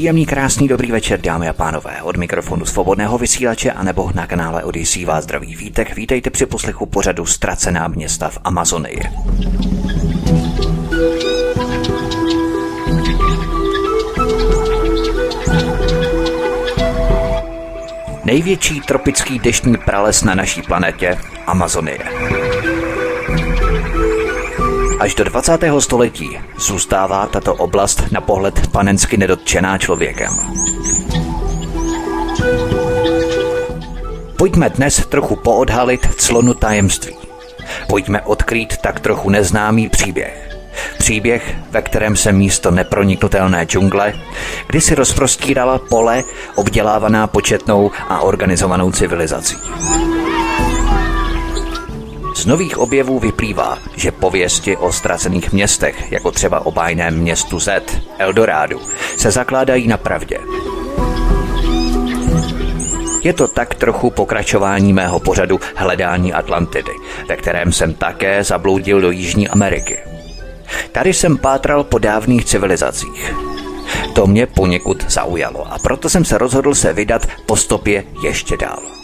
Příjemný, krásný, dobrý večer, dámy a pánové. Od mikrofonu svobodného vysílače a nebo na kanále Odyssey vás zdraví vítek. Vítejte při poslechu pořadu Ztracená města v Amazonii. Největší tropický deštní prales na naší planetě Amazonie. Až do 20. století zůstává tato oblast na pohled panensky nedotčená člověkem. Pojďme dnes trochu poodhalit clonu tajemství. Pojďme odkrýt tak trochu neznámý příběh. Příběh, ve kterém se místo neproniknutelné džungle, kdy si rozprostírala pole obdělávaná početnou a organizovanou civilizací. Z nových objevů vyplývá, že pověsti o ztracených městech, jako třeba o bájném městu Z, Eldorádu, se zakládají na pravdě. Je to tak trochu pokračování mého pořadu Hledání Atlantidy, ve kterém jsem také zabloudil do Jižní Ameriky. Tady jsem pátral po dávných civilizacích. To mě poněkud zaujalo a proto jsem se rozhodl se vydat po stopě ještě dál.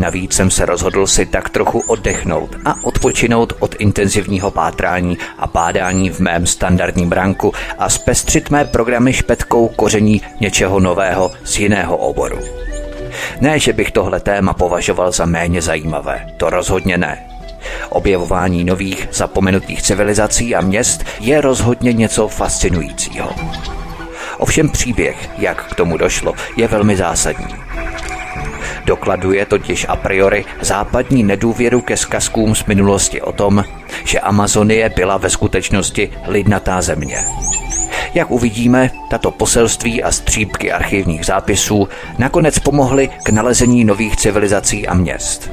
Navíc jsem se rozhodl si tak trochu oddechnout a odpočinout od intenzivního pátrání a pádání v mém standardním branku a zpestřit mé programy špetkou koření něčeho nového z jiného oboru. Ne, že bych tohle téma považoval za méně zajímavé, to rozhodně ne. Objevování nových zapomenutých civilizací a měst je rozhodně něco fascinujícího. Ovšem příběh, jak k tomu došlo, je velmi zásadní. Dokladuje totiž a priori západní nedůvěru ke zkazkům z minulosti o tom, že Amazonie byla ve skutečnosti lidnatá země. Jak uvidíme, tato poselství a střípky archivních zápisů nakonec pomohly k nalezení nových civilizací a měst.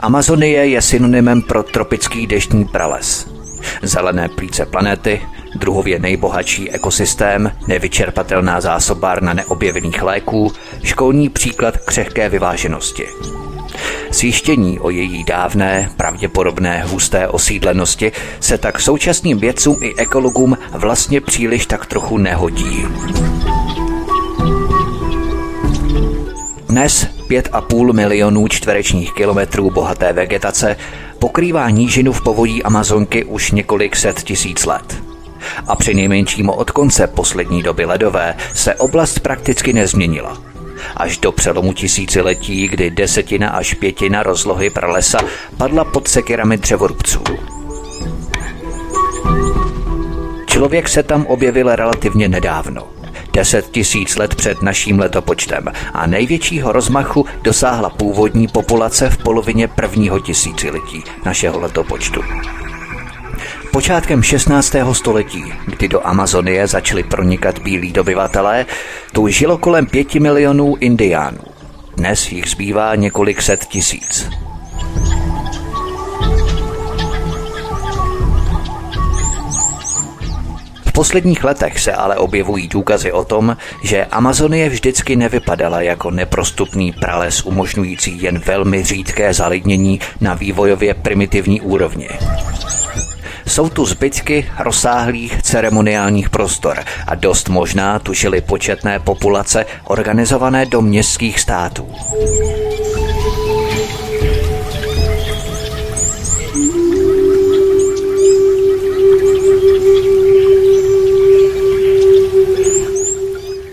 Amazonie je synonymem pro tropický deštní prales. Zelené plíce planety, druhově nejbohatší ekosystém, nevyčerpatelná zásobárna neobjevených léků, školní příklad křehké vyváženosti. Zjištění o její dávné, pravděpodobné husté osídlenosti se tak současným vědcům i ekologům vlastně příliš tak trochu nehodí. Dnes 5,5 milionů čtverečních kilometrů bohaté vegetace pokrývá nížinu v povodí Amazonky už několik set tisíc let a při nejmenším od konce poslední doby ledové se oblast prakticky nezměnila. Až do přelomu tisíciletí, kdy desetina až pětina rozlohy pralesa padla pod sekirami dřevorubců. Člověk se tam objevil relativně nedávno. Deset tisíc let před naším letopočtem a největšího rozmachu dosáhla původní populace v polovině prvního tisíciletí našeho letopočtu. Počátkem 16. století, kdy do Amazonie začali pronikat bílí dobyvatelé, tu žilo kolem pěti milionů indiánů. Dnes jich zbývá několik set tisíc. V posledních letech se ale objevují důkazy o tom, že Amazonie vždycky nevypadala jako neprostupný prales umožňující jen velmi řídké zalidnění na vývojově primitivní úrovni. Jsou tu zbytky rozsáhlých ceremoniálních prostor a dost možná tu žili početné populace organizované do městských států.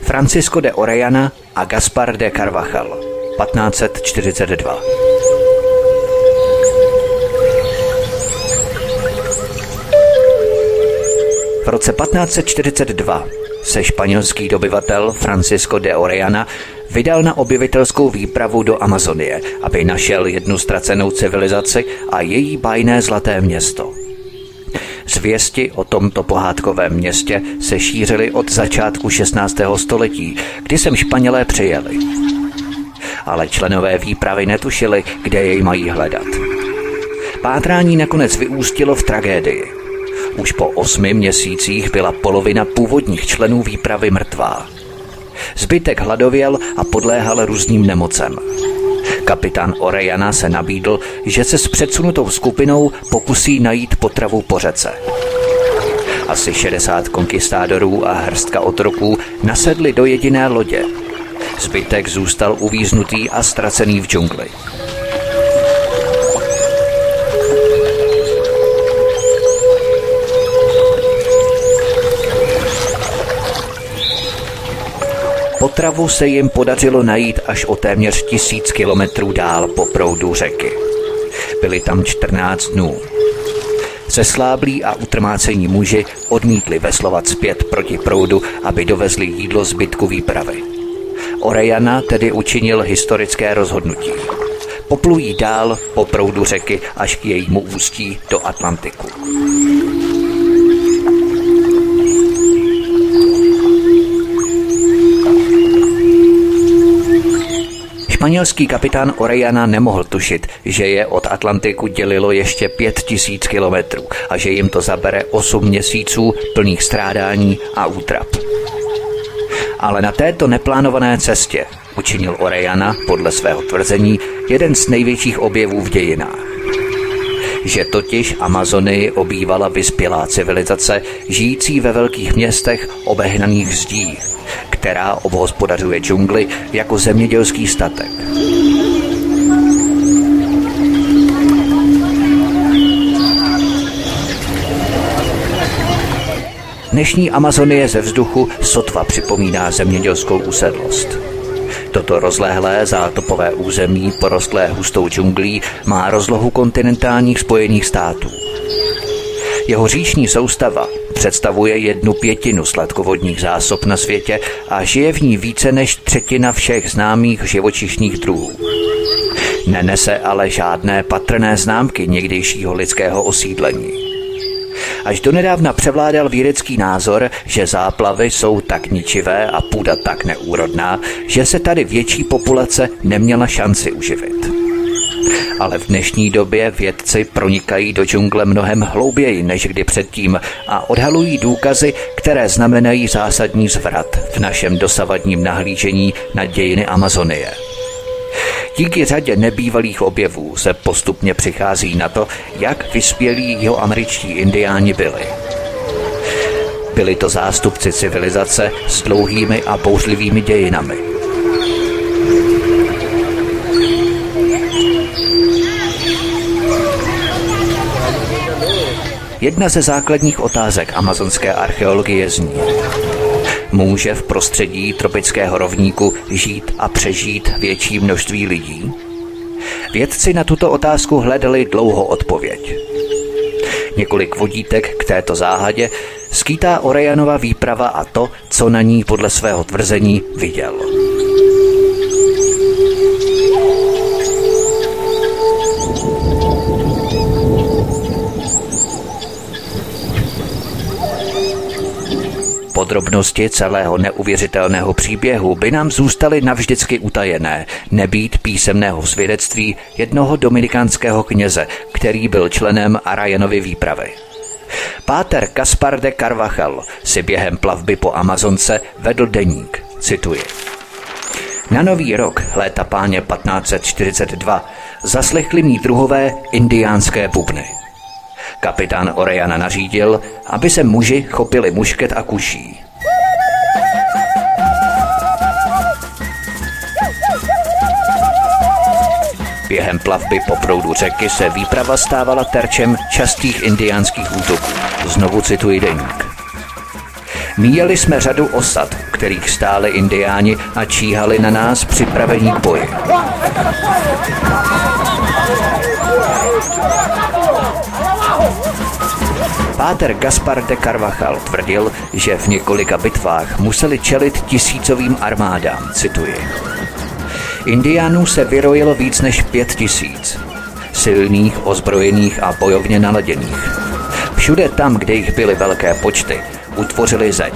Francisco de Orellana a Gaspar de Carvajal 1542 V roce 1542 se španělský dobyvatel Francisco de Orellana vydal na objevitelskou výpravu do Amazonie, aby našel jednu ztracenou civilizaci a její bajné zlaté město. Zvěsti o tomto pohádkovém městě se šířily od začátku 16. století, kdy sem Španělé přijeli. Ale členové výpravy netušili, kde jej mají hledat. Pátrání nakonec vyústilo v tragédii. Už po osmi měsících byla polovina původních členů výpravy mrtvá. Zbytek hladověl a podléhal různým nemocem. Kapitán Orejana se nabídl, že se s předsunutou skupinou pokusí najít potravu po řece. Asi 60 konkistádorů a hrstka otroků nasedli do jediné lodě. Zbytek zůstal uvíznutý a ztracený v džungli. Potravu se jim podařilo najít až o téměř tisíc kilometrů dál po proudu řeky. Byli tam 14 dnů. Sesláblí a utrmácení muži odmítli veslovat zpět proti proudu, aby dovezli jídlo zbytku výpravy. Orejana tedy učinil historické rozhodnutí. Poplují dál po proudu řeky až k jejímu ústí do Atlantiku. Španělský kapitán Orejana nemohl tušit, že je od Atlantiku dělilo ještě pět tisíc kilometrů a že jim to zabere osm měsíců plných strádání a útrap. Ale na této neplánované cestě učinil Orejana podle svého tvrzení jeden z největších objevů v dějinách že totiž Amazony obývala vyspělá civilizace žijící ve velkých městech obehnaných zdí, která obhospodařuje džungli jako zemědělský statek. Dnešní Amazonie ze vzduchu sotva připomíná zemědělskou usedlost. Toto rozlehlé zátopové území, porostlé hustou džunglí, má rozlohu kontinentálních spojených států. Jeho říční soustava představuje jednu pětinu sladkovodních zásob na světě a žije v ní více než třetina všech známých živočišných druhů. Nenese ale žádné patrné známky někdejšího lidského osídlení. Až donedávna převládal vědecký názor, že záplavy jsou tak ničivé a půda tak neúrodná, že se tady větší populace neměla šanci uživit. Ale v dnešní době vědci pronikají do džungle mnohem hlouběji než kdy předtím a odhalují důkazy, které znamenají zásadní zvrat v našem dosavadním nahlížení na dějiny Amazonie. Díky řadě nebývalých objevů se postupně přichází na to, jak vyspělí jeho američtí indiáni byli. Byli to zástupci civilizace s dlouhými a bouřlivými dějinami. Jedna ze základních otázek amazonské archeologie zní, Může v prostředí tropického rovníku žít a přežít větší množství lidí? Vědci na tuto otázku hledali dlouho odpověď. Několik vodítek k této záhadě skýtá Orejanova výprava a to, co na ní podle svého tvrzení viděl. Podrobnosti celého neuvěřitelného příběhu by nám zůstaly navždycky utajené, nebýt písemného svědectví jednoho dominikánského kněze, který byl členem Arajanovy výpravy. Páter Kaspar de Carvajal si během plavby po Amazonce vedl deník, cituji. Na nový rok, léta páně 1542, zaslechli mý druhové indiánské bubny. Kapitán Orejana nařídil, aby se muži chopili mušket a kuší. Během plavby po proudu řeky se výprava stávala terčem častých indiánských útoků. Znovu cituji deník. Míjeli jsme řadu osad, kterých stáli indiáni a číhali na nás připravení k boji. Páter Gaspar de Carvajal tvrdil, že v několika bitvách museli čelit tisícovým armádám, cituji. Indiánů se vyrojilo víc než pět tisíc. Silných, ozbrojených a bojovně naladěných. Všude tam, kde jich byly velké počty, utvořili zeď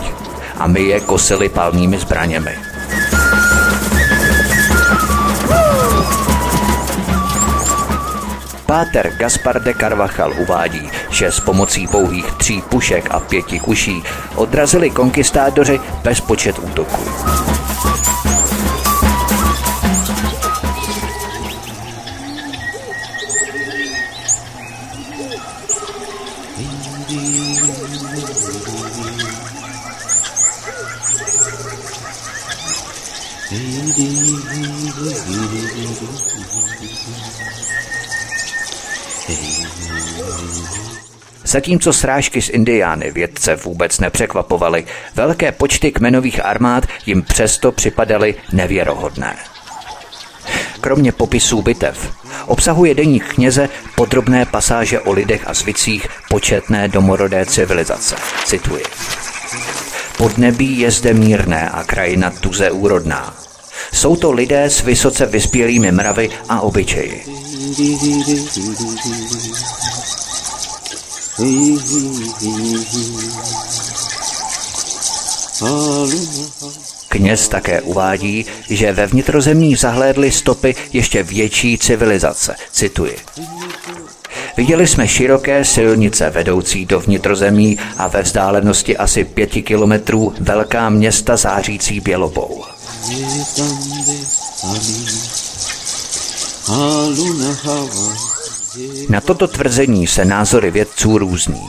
a my je kosili palnými zbraněmi. Páter Gaspar de Carvajal uvádí, že s pomocí pouhých tří pušek a pěti kuší odrazili konkistádoři bezpočet útoků. Zatímco srážky z Indiány vědce vůbec nepřekvapovaly, velké počty kmenových armád jim přesto připadaly nevěrohodné. Kromě popisů bitev obsahuje deník kněze podrobné pasáže o lidech a zvicích početné domorodé civilizace. Cituji. Podnebí je zde mírné a krajina tuze úrodná. Jsou to lidé s vysoce vyspělými mravy a obyčeji. Kněz také uvádí, že ve vnitrozemí zahlédli stopy ještě větší civilizace. Cituji. Viděli jsme široké silnice vedoucí do vnitrozemí a ve vzdálenosti asi pěti kilometrů velká města zářící bělobou. Na toto tvrzení se názory vědců různí.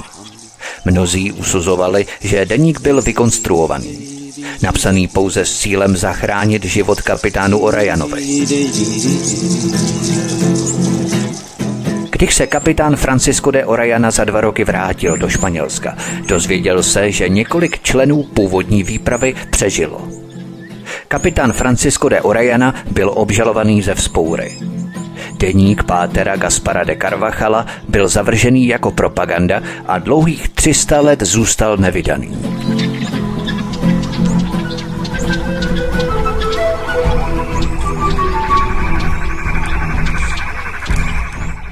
Mnozí usuzovali, že deník byl vykonstruovaný, napsaný pouze s cílem zachránit život kapitánu Orajanovi. Když se kapitán Francisco de Orajana za dva roky vrátil do Španělska, dozvěděl se, že několik členů původní výpravy přežilo. Kapitán Francisco de Orajana byl obžalovaný ze vzpoury. Deník pátera Gaspara de Carvachala byl zavržený jako propaganda a dlouhých 300 let zůstal nevydaný.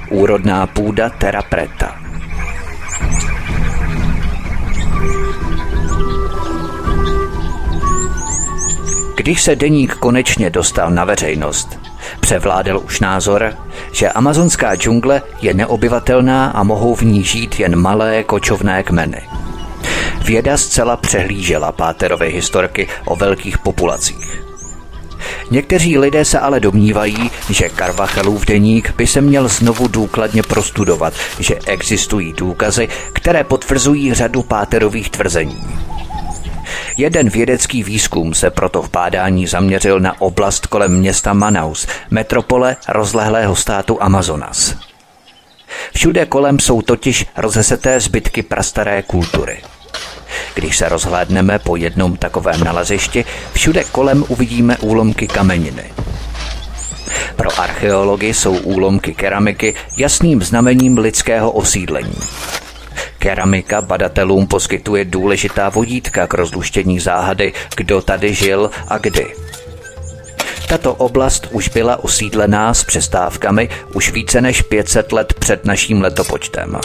Úrodná půda Terra Preta. Když se deník konečně dostal na veřejnost, převládal už názor, že amazonská džungle je neobyvatelná a mohou v ní žít jen malé kočovné kmeny. Věda zcela přehlížela Páterovy historky o velkých populacích. Někteří lidé se ale domnívají, že Carvachalův deník by se měl znovu důkladně prostudovat, že existují důkazy, které potvrzují řadu Páterových tvrzení. Jeden vědecký výzkum se proto v pádání zaměřil na oblast kolem města Manaus, metropole rozlehlého státu Amazonas. Všude kolem jsou totiž rozeseté zbytky prastaré kultury. Když se rozhlédneme po jednom takovém nalezišti, všude kolem uvidíme úlomky kameniny. Pro archeology jsou úlomky keramiky jasným znamením lidského osídlení. Keramika badatelům poskytuje důležitá vodítka k rozluštění záhady, kdo tady žil a kdy. Tato oblast už byla osídlená s přestávkami už více než 500 let před naším letopočtem.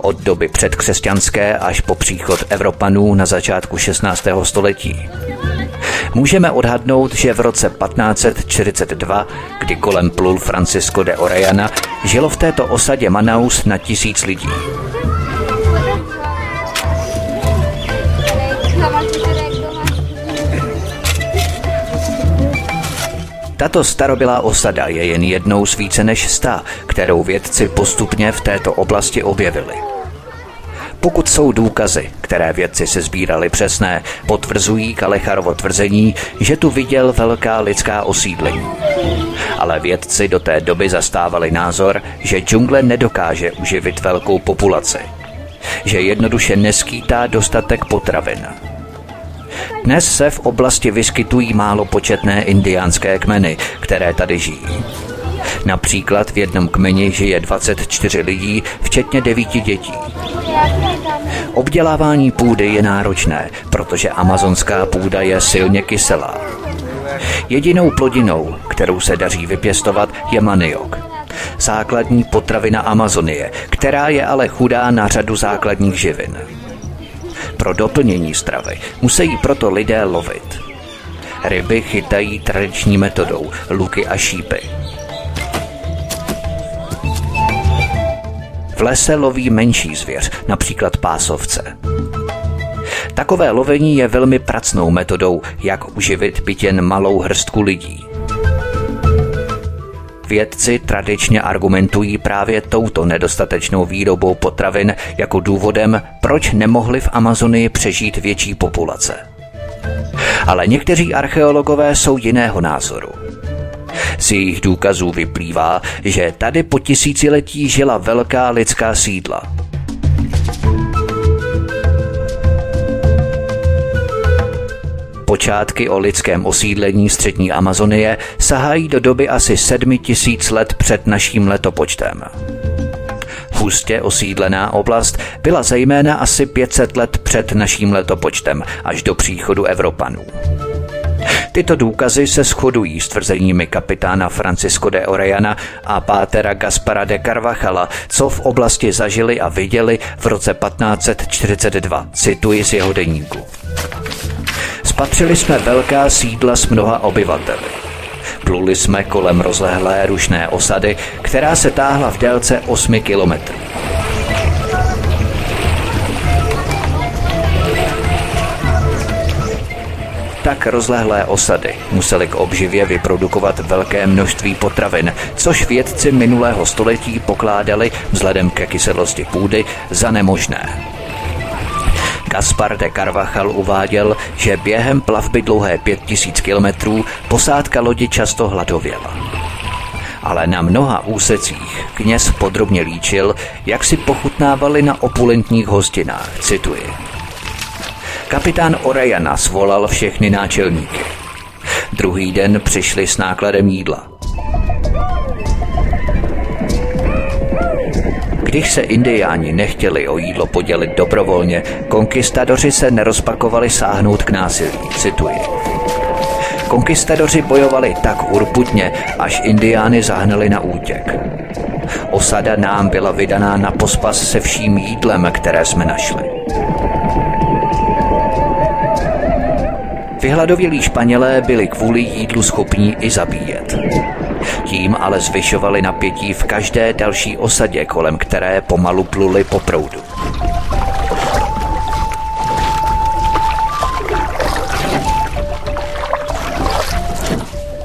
Od doby předkřesťanské až po příchod Evropanů na začátku 16. století. Můžeme odhadnout, že v roce 1542, kdy kolem plul Francisco de Orellana, žilo v této osadě Manaus na tisíc lidí. Tato starobylá osada je jen jednou z více než sta, kterou vědci postupně v této oblasti objevili. Pokud jsou důkazy, které vědci se sbírali přesné, potvrzují Kalecharovo tvrzení, že tu viděl velká lidská osídlení. Ale vědci do té doby zastávali názor, že džungle nedokáže uživit velkou populaci. Že jednoduše neskýtá dostatek potravin dnes se v oblasti vyskytují málo početné indiánské kmeny, které tady žijí. Například v jednom kmeni žije 24 lidí, včetně devíti dětí. Obdělávání půdy je náročné, protože amazonská půda je silně kyselá. Jedinou plodinou, kterou se daří vypěstovat, je maniok. Základní potravina Amazonie, která je ale chudá na řadu základních živin. Pro doplnění stravy musí proto lidé lovit. Ryby chytají tradiční metodou, luky a šípy. V lese loví menší zvěř, například pásovce. Takové lovení je velmi pracnou metodou, jak uživit byt jen malou hrstku lidí. Vědci tradičně argumentují právě touto nedostatečnou výrobou potravin jako důvodem, proč nemohly v Amazonii přežít větší populace. Ale někteří archeologové jsou jiného názoru. Z jejich důkazů vyplývá, že tady po tisíciletí žila velká lidská sídla – Počátky o lidském osídlení střední Amazonie sahají do doby asi sedmi tisíc let před naším letopočtem. Hustě osídlená oblast byla zejména asi 500 let před naším letopočtem až do příchodu Evropanů. Tyto důkazy se shodují s tvrzeními kapitána Francisco de Orellana a pátera Gaspara de Carvajala, co v oblasti zažili a viděli v roce 1542, cituji z jeho deníku. Spatřili jsme velká sídla s mnoha obyvateli. Pluli jsme kolem rozlehlé rušné osady, která se táhla v délce 8 kilometrů. Tak rozlehlé osady museli k obživě vyprodukovat velké množství potravin, což vědci minulého století pokládali vzhledem ke kyselosti půdy za nemožné. Gaspar de Carvajal uváděl, že během plavby dlouhé 5000 kilometrů posádka lodi často hladověla. Ale na mnoha úsecích kněz podrobně líčil, jak si pochutnávali na opulentních hostinách, cituji. Kapitán Orejana svolal všechny náčelníky. Druhý den přišli s nákladem jídla. Když se indiáni nechtěli o jídlo podělit dobrovolně, konkistadoři se nerozpakovali sáhnout k násilí, cituji. Konkistadoři bojovali tak urputně, až indiány zahnali na útěk. Osada nám byla vydaná na pospas se vším jídlem, které jsme našli. Vyhladovělí Španělé byli kvůli jídlu schopní i zabíjet. Tím ale zvyšovali napětí v každé další osadě, kolem které pomalu pluli po proudu.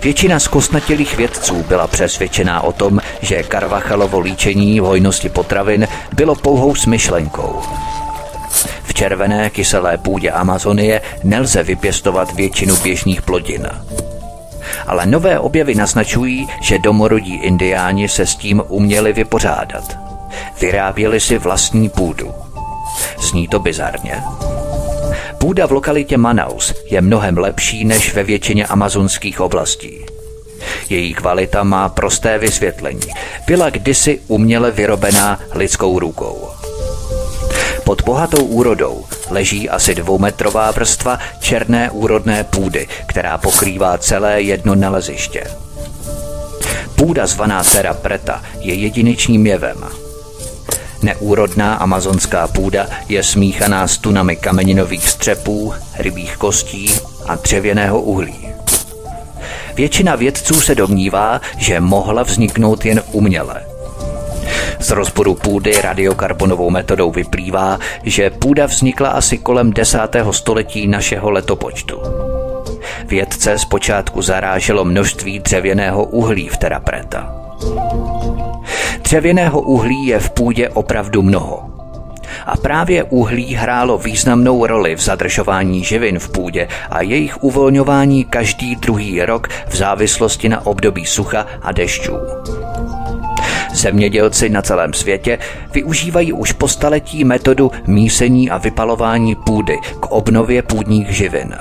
Většina zkostnatělých vědců byla přesvědčená o tom, že Karvachalovo líčení v hojnosti potravin bylo pouhou smyšlenkou. V červené kyselé půdě Amazonie nelze vypěstovat většinu běžných plodin ale nové objevy naznačují, že domorodí indiáni se s tím uměli vypořádat. Vyráběli si vlastní půdu. Zní to bizarně. Půda v lokalitě Manaus je mnohem lepší než ve většině amazonských oblastí. Její kvalita má prosté vysvětlení. Byla kdysi uměle vyrobená lidskou rukou. Pod bohatou úrodou leží asi dvoumetrová vrstva černé úrodné půdy, která pokrývá celé jedno naleziště. Půda zvaná Terra Preta je jedinečným jevem. Neúrodná amazonská půda je smíchaná s tunami kameninových střepů, rybích kostí a dřevěného uhlí. Většina vědců se domnívá, že mohla vzniknout jen uměle – z rozboru půdy radiokarbonovou metodou vyplývá, že půda vznikla asi kolem 10. století našeho letopočtu. Vědce zpočátku zaráželo množství dřevěného uhlí v Terapreta. Dřevěného uhlí je v půdě opravdu mnoho. A právě uhlí hrálo významnou roli v zadržování živin v půdě a jejich uvolňování každý druhý rok v závislosti na období sucha a dešťů. Zemědělci na celém světě využívají už po staletí metodu mísení a vypalování půdy k obnově půdních živin.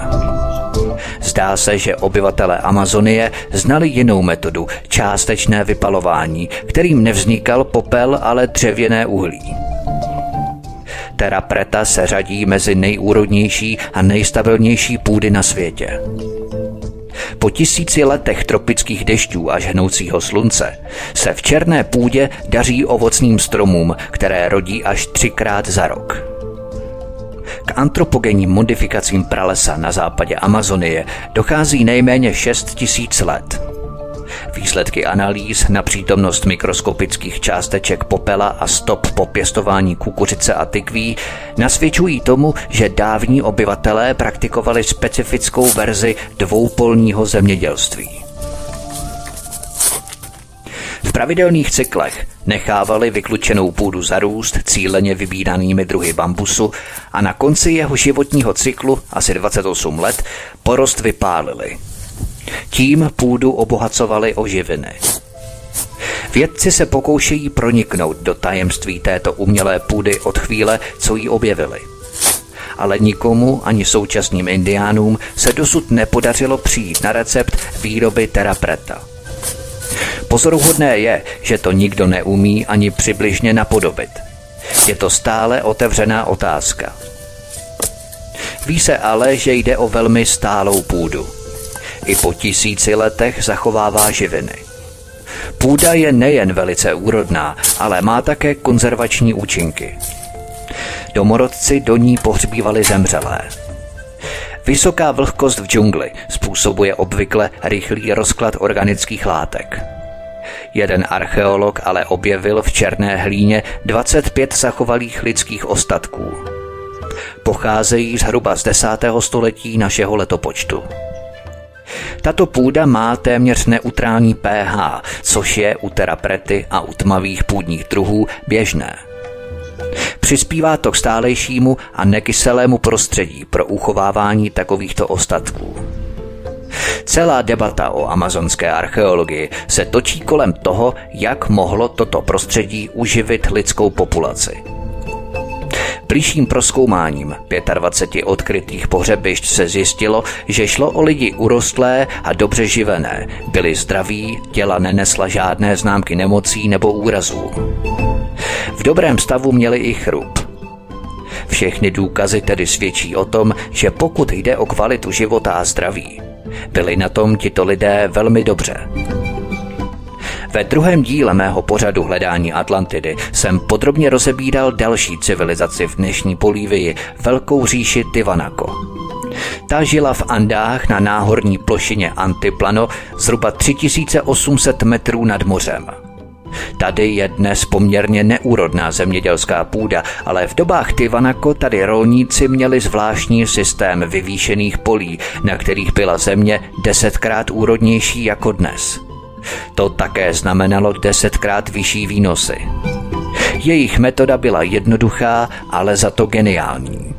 Zdá se, že obyvatelé Amazonie znali jinou metodu, částečné vypalování, kterým nevznikal popel, ale dřevěné uhlí. Terra preta se řadí mezi nejúrodnější a nejstabilnější půdy na světě. Po tisíci letech tropických dešťů a žhnoucího slunce se v černé půdě daří ovocným stromům, které rodí až třikrát za rok. K antropogenním modifikacím pralesa na západě Amazonie dochází nejméně 6 tisíc let – Výsledky analýz na přítomnost mikroskopických částeček popela a stop po pěstování kukuřice a tykví nasvědčují tomu, že dávní obyvatelé praktikovali specifickou verzi dvoupolního zemědělství. V pravidelných cyklech nechávali vyklučenou půdu zarůst cíleně vybíranými druhy bambusu a na konci jeho životního cyklu, asi 28 let, porost vypálili – tím půdu obohacovali o živiny. Vědci se pokoušejí proniknout do tajemství této umělé půdy od chvíle, co ji objevili. Ale nikomu, ani současným indiánům, se dosud nepodařilo přijít na recept výroby terapreta. Pozoruhodné je, že to nikdo neumí ani přibližně napodobit. Je to stále otevřená otázka. Ví se ale, že jde o velmi stálou půdu – i po tisíci letech zachovává živiny. Půda je nejen velice úrodná, ale má také konzervační účinky. Domorodci do ní pohřbívali zemřelé. Vysoká vlhkost v džungli způsobuje obvykle rychlý rozklad organických látek. Jeden archeolog ale objevil v černé hlíně 25 zachovalých lidských ostatků. Pocházejí zhruba z 10. století našeho letopočtu. Tato půda má téměř neutrální pH, což je u teraprety a u tmavých půdních druhů běžné. Přispívá to k stálejšímu a nekyselému prostředí pro uchovávání takovýchto ostatků. Celá debata o amazonské archeologii se točí kolem toho, jak mohlo toto prostředí uživit lidskou populaci. Blížším proskoumáním 25 odkrytých pohřebišť se zjistilo, že šlo o lidi urostlé a dobře živené. Byli zdraví, těla nenesla žádné známky nemocí nebo úrazů. V dobrém stavu měli i chrup. Všechny důkazy tedy svědčí o tom, že pokud jde o kvalitu života a zdraví, byli na tom tito lidé velmi dobře. Ve druhém díle mého pořadu Hledání Atlantidy jsem podrobně rozebíral další civilizaci v dnešní Polívii, velkou říši Tivanako. Ta žila v Andách na náhorní plošině Antiplano zhruba 3800 metrů nad mořem. Tady je dnes poměrně neúrodná zemědělská půda, ale v dobách Tivanako tady rolníci měli zvláštní systém vyvýšených polí, na kterých byla země desetkrát úrodnější jako dnes. To také znamenalo desetkrát vyšší výnosy. Jejich metoda byla jednoduchá, ale za to geniální.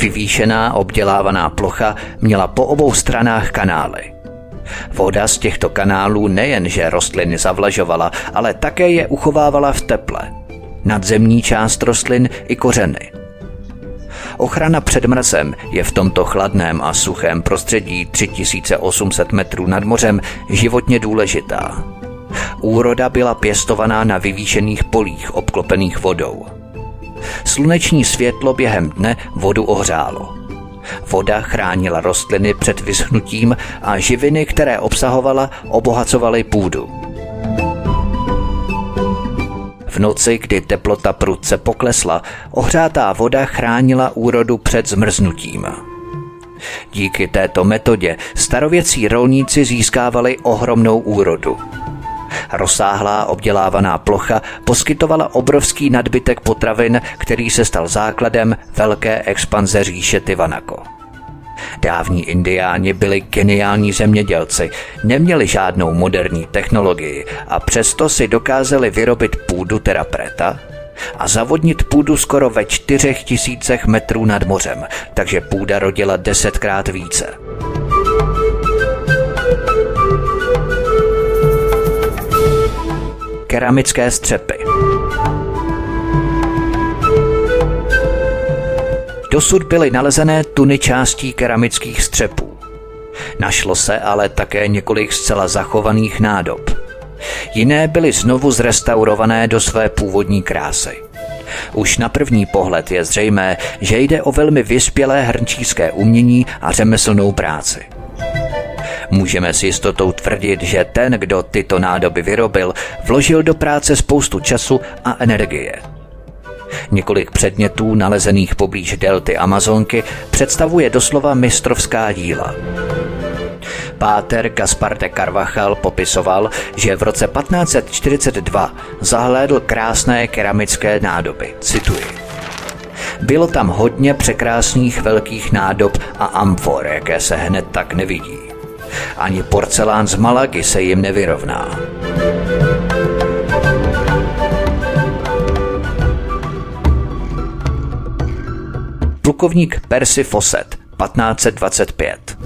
Vyvýšená obdělávaná plocha měla po obou stranách kanály. Voda z těchto kanálů nejenže rostliny zavlažovala, ale také je uchovávala v teple. Nadzemní část rostlin i kořeny – Ochrana před mrazem je v tomto chladném a suchém prostředí 3800 metrů nad mořem životně důležitá. Úroda byla pěstovaná na vyvýšených polích obklopených vodou. Sluneční světlo během dne vodu ohřálo. Voda chránila rostliny před vyschnutím a živiny, které obsahovala, obohacovaly půdu. V noci, kdy teplota prudce poklesla, ohřátá voda chránila úrodu před zmrznutím. Díky této metodě starověcí rolníci získávali ohromnou úrodu. Rozsáhlá obdělávaná plocha poskytovala obrovský nadbytek potravin, který se stal základem velké expanze říše Tivanako. Dávní indiáni byli geniální zemědělci, neměli žádnou moderní technologii a přesto si dokázali vyrobit půdu terapreta a zavodnit půdu skoro ve čtyřech tisícech metrů nad mořem, takže půda rodila desetkrát více. Keramické střepy Dosud byly nalezené tuny částí keramických střepů. Našlo se ale také několik zcela zachovaných nádob. Jiné byly znovu zrestaurované do své původní krásy. Už na první pohled je zřejmé, že jde o velmi vyspělé hrnčířské umění a řemeslnou práci. Můžeme s jistotou tvrdit, že ten, kdo tyto nádoby vyrobil, vložil do práce spoustu času a energie. Několik předmětů nalezených poblíž delty Amazonky představuje doslova mistrovská díla. Páter Gaspar de Carvajal popisoval, že v roce 1542 zahlédl krásné keramické nádoby. Cituji. Bylo tam hodně překrásných velkých nádob a amfor, jaké se hned tak nevidí. Ani porcelán z Malagy se jim nevyrovná. Plukovník Percy Fawcett, 1525.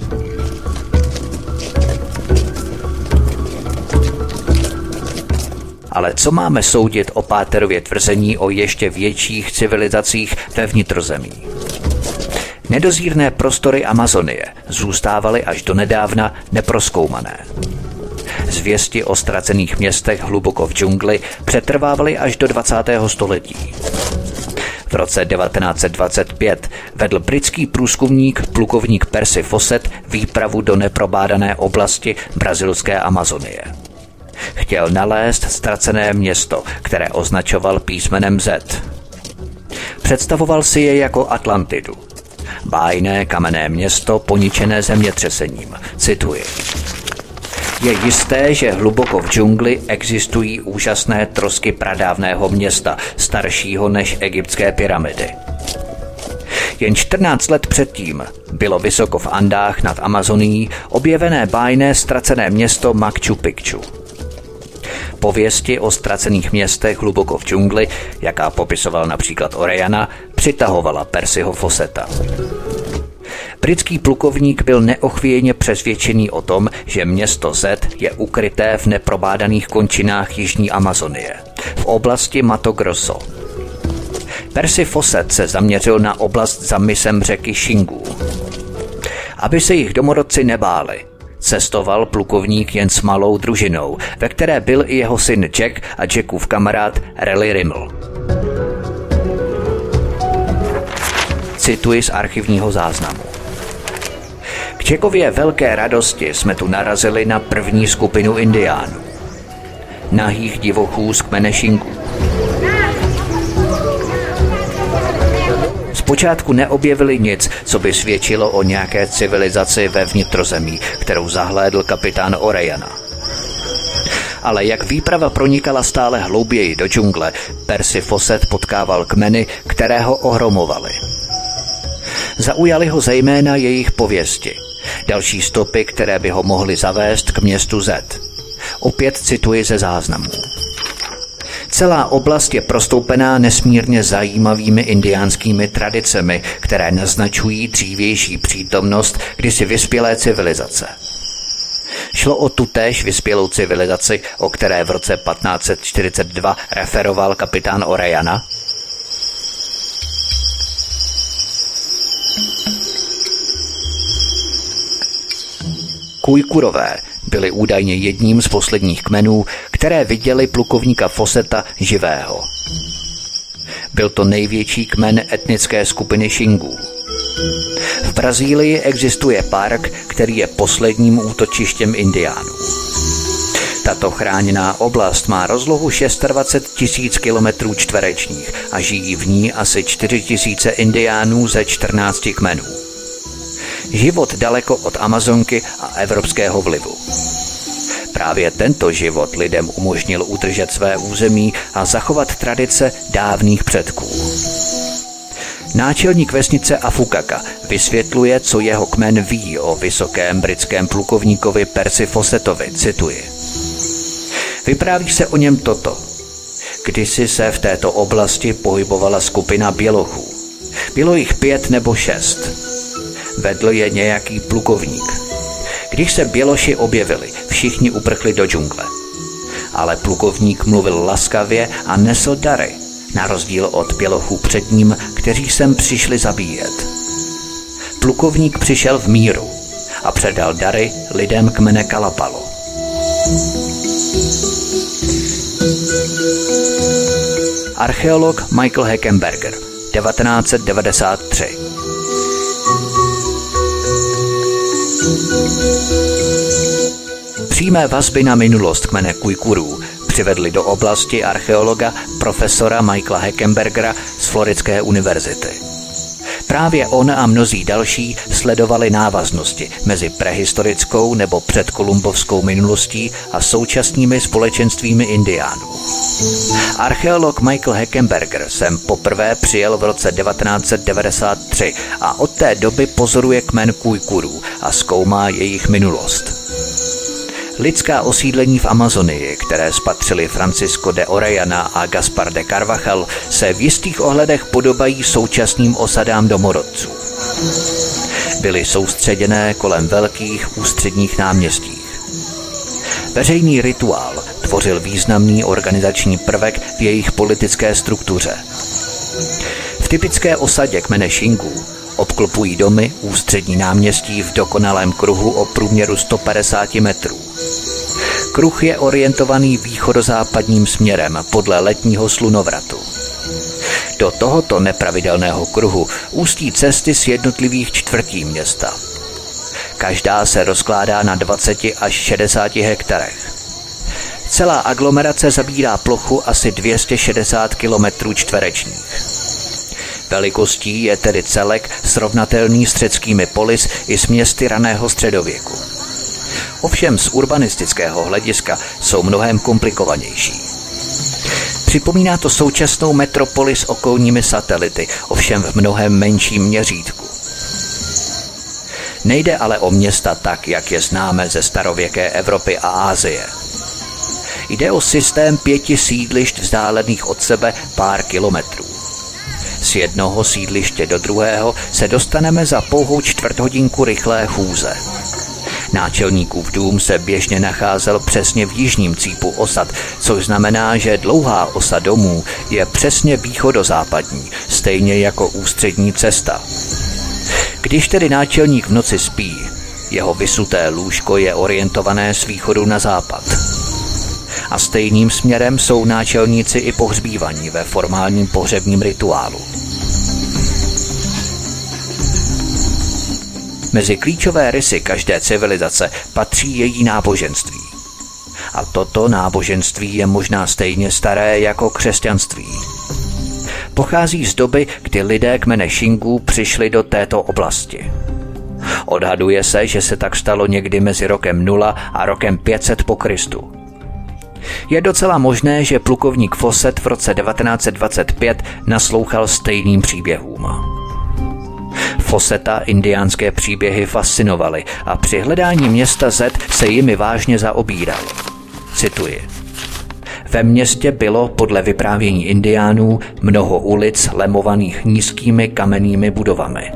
Ale co máme soudit o Páterově tvrzení o ještě větších civilizacích ve vnitrozemí? Nedozírné prostory Amazonie zůstávaly až do nedávna neproskoumané. Zvěsti o ztracených městech hluboko v džungli přetrvávaly až do 20. století. V roce 1925 vedl britský průzkumník plukovník Percy Fawcett výpravu do neprobádané oblasti brazilské Amazonie. Chtěl nalézt ztracené město, které označoval písmenem Z. Představoval si je jako Atlantidu. Bájné kamenné město poničené zemětřesením. Cituji. Je jisté, že hluboko v džungli existují úžasné trosky pradávného města, staršího než egyptské pyramidy. Jen 14 let předtím bylo vysoko v Andách nad Amazonií objevené bájné ztracené město Machu Picchu. Pověsti o ztracených městech hluboko v džungli, jaká popisoval například Orejana, přitahovala Persiho Foseta. Britský plukovník byl neochvějně přesvědčený o tom, že město Z je ukryté v neprobádaných končinách Jižní Amazonie, v oblasti Mato Grosso. Percy Fawcett se zaměřil na oblast za misem řeky Shingu. Aby se jich domorodci nebáli, cestoval plukovník jen s malou družinou, ve které byl i jeho syn Jack a Jackův kamarád Rally Rimmel. Cituji z archivního záznamu. K Čekově velké radosti jsme tu narazili na první skupinu indiánů. Nahých divochů z kmene Šinku. Zpočátku neobjevili nic, co by svědčilo o nějaké civilizaci ve vnitrozemí, kterou zahlédl kapitán Orejana. Ale jak výprava pronikala stále hlouběji do džungle, Percy Fawcett potkával kmeny, které ho ohromovaly. Zaujali ho zejména jejich pověsti – Další stopy, které by ho mohly zavést k městu Z. Opět cituji ze záznamů. Celá oblast je prostoupená nesmírně zajímavými indiánskými tradicemi, které naznačují dřívější přítomnost kdysi vyspělé civilizace. Šlo o tutéž vyspělou civilizaci, o které v roce 1542 referoval kapitán Orejana, Kujkurové byli údajně jedním z posledních kmenů, které viděli plukovníka Foseta živého. Byl to největší kmen etnické skupiny Šingů. V Brazílii existuje park, který je posledním útočištěm indiánů. Tato chráněná oblast má rozlohu 26 tisíc kilometrů čtverečních a žijí v ní asi 4 tisíce indiánů ze 14 kmenů život daleko od Amazonky a evropského vlivu. Právě tento život lidem umožnil udržet své území a zachovat tradice dávných předků. Náčelník vesnice Afukaka vysvětluje, co jeho kmen ví o vysokém britském plukovníkovi Percy Fawcettovi, cituji. Vypráví se o něm toto. Kdysi se v této oblasti pohybovala skupina bělochů. Bylo jich pět nebo šest. Vedl je nějaký plukovník. Když se běloši objevili, všichni uprchli do džungle. Ale plukovník mluvil laskavě a nesl dary, na rozdíl od bělochů před ním, kteří sem přišli zabíjet. Plukovník přišel v míru a předal dary lidem kmene Kalapalo. Archeolog Michael Heckenberger, 1993. Přímé vazby na minulost kmene Kujkurů přivedli do oblasti archeologa profesora Michaela Heckenbergera z Floridské univerzity. Právě on a mnozí další sledovali návaznosti mezi prehistorickou nebo předkolumbovskou minulostí a současnými společenstvími indiánů. Archeolog Michael Heckenberger sem poprvé přijel v roce 1993 a od té doby pozoruje kmen Kujkurů a zkoumá jejich minulost. Lidská osídlení v Amazonii, které spatřili Francisco de Orellana a Gaspar de Carvajal, se v jistých ohledech podobají současným osadám domorodců. Byly soustředěné kolem velkých ústředních náměstích. Veřejný rituál tvořil významný organizační prvek v jejich politické struktuře. V typické osadě kmene Šingů obklopují domy ústřední náměstí v dokonalém kruhu o průměru 150 metrů. Kruh je orientovaný východozápadním směrem podle letního slunovratu. Do tohoto nepravidelného kruhu ústí cesty z jednotlivých čtvrtí města. Každá se rozkládá na 20 až 60 hektarech. Celá aglomerace zabírá plochu asi 260 km čtverečních. Velikostí je tedy celek srovnatelný s řeckými polis i s městy raného středověku. Ovšem z urbanistického hlediska jsou mnohem komplikovanější. Připomíná to současnou metropoli s okolními satelity, ovšem v mnohem menším měřítku. Nejde ale o města tak, jak je známe ze starověké Evropy a Ázie. Jde o systém pěti sídlišť vzdálených od sebe pár kilometrů. Z jednoho sídliště do druhého se dostaneme za pouhou čtvrthodinku rychlé chůze. Náčelníkův dům se běžně nacházel přesně v jižním cípu osad, což znamená, že dlouhá osa domů je přesně východozápadní, stejně jako ústřední cesta. Když tedy náčelník v noci spí, jeho vysuté lůžko je orientované z východu na západ. A stejným směrem jsou náčelníci i pohřbívaní ve formálním pohřebním rituálu. Mezi klíčové rysy každé civilizace patří její náboženství. A toto náboženství je možná stejně staré jako křesťanství. Pochází z doby, kdy lidé kmene Šingů přišli do této oblasti. Odhaduje se, že se tak stalo někdy mezi rokem 0 a rokem 500 po Kristu. Je docela možné, že plukovník Fawcett v roce 1925 naslouchal stejným příběhům. Foseta indiánské příběhy fascinovaly a při hledání města Z se jimi vážně zaobíral. Cituji. Ve městě bylo podle vyprávění indiánů mnoho ulic lemovaných nízkými kamennými budovami.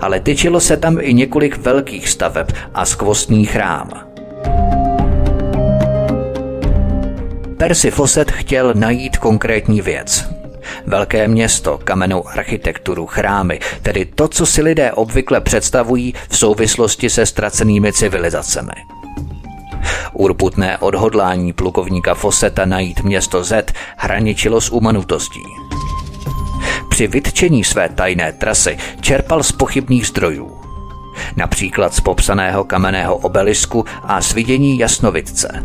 Ale tyčilo se tam i několik velkých staveb a skvostný chrám. Percy Fawcett chtěl najít konkrétní věc, Velké město, kamennou architekturu, chrámy, tedy to, co si lidé obvykle představují v souvislosti se ztracenými civilizacemi. Urputné odhodlání plukovníka Foseta najít město Z hraničilo s umanutostí. Při vytčení své tajné trasy čerpal z pochybných zdrojů. Například z popsaného kamenného obelisku a z vidění jasnovidce.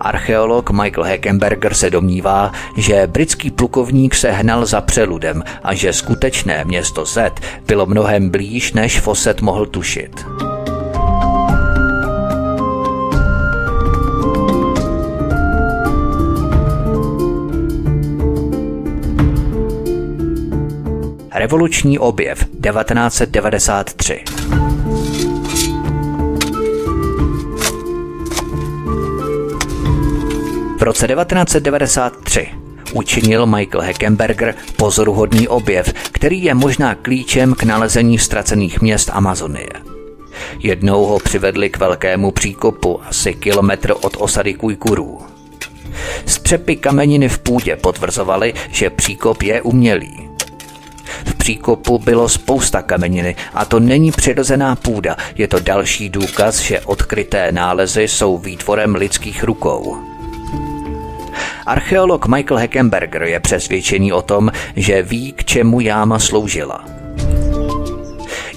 Archeolog Michael Heckenberger se domnívá, že britský plukovník se hnal za přeludem a že skutečné město Z bylo mnohem blíž, než Fawcett mohl tušit. Revoluční objev 1993 roce 1993 učinil Michael Heckenberger pozoruhodný objev, který je možná klíčem k nalezení ztracených měst Amazonie. Jednou ho přivedli k velkému příkopu asi kilometr od osady Kujkurů. Střepy kameniny v půdě potvrzovaly, že příkop je umělý. V příkopu bylo spousta kameniny a to není přirozená půda, je to další důkaz, že odkryté nálezy jsou výtvorem lidských rukou. Archeolog Michael Heckenberger je přesvědčený o tom, že ví, k čemu jáma sloužila.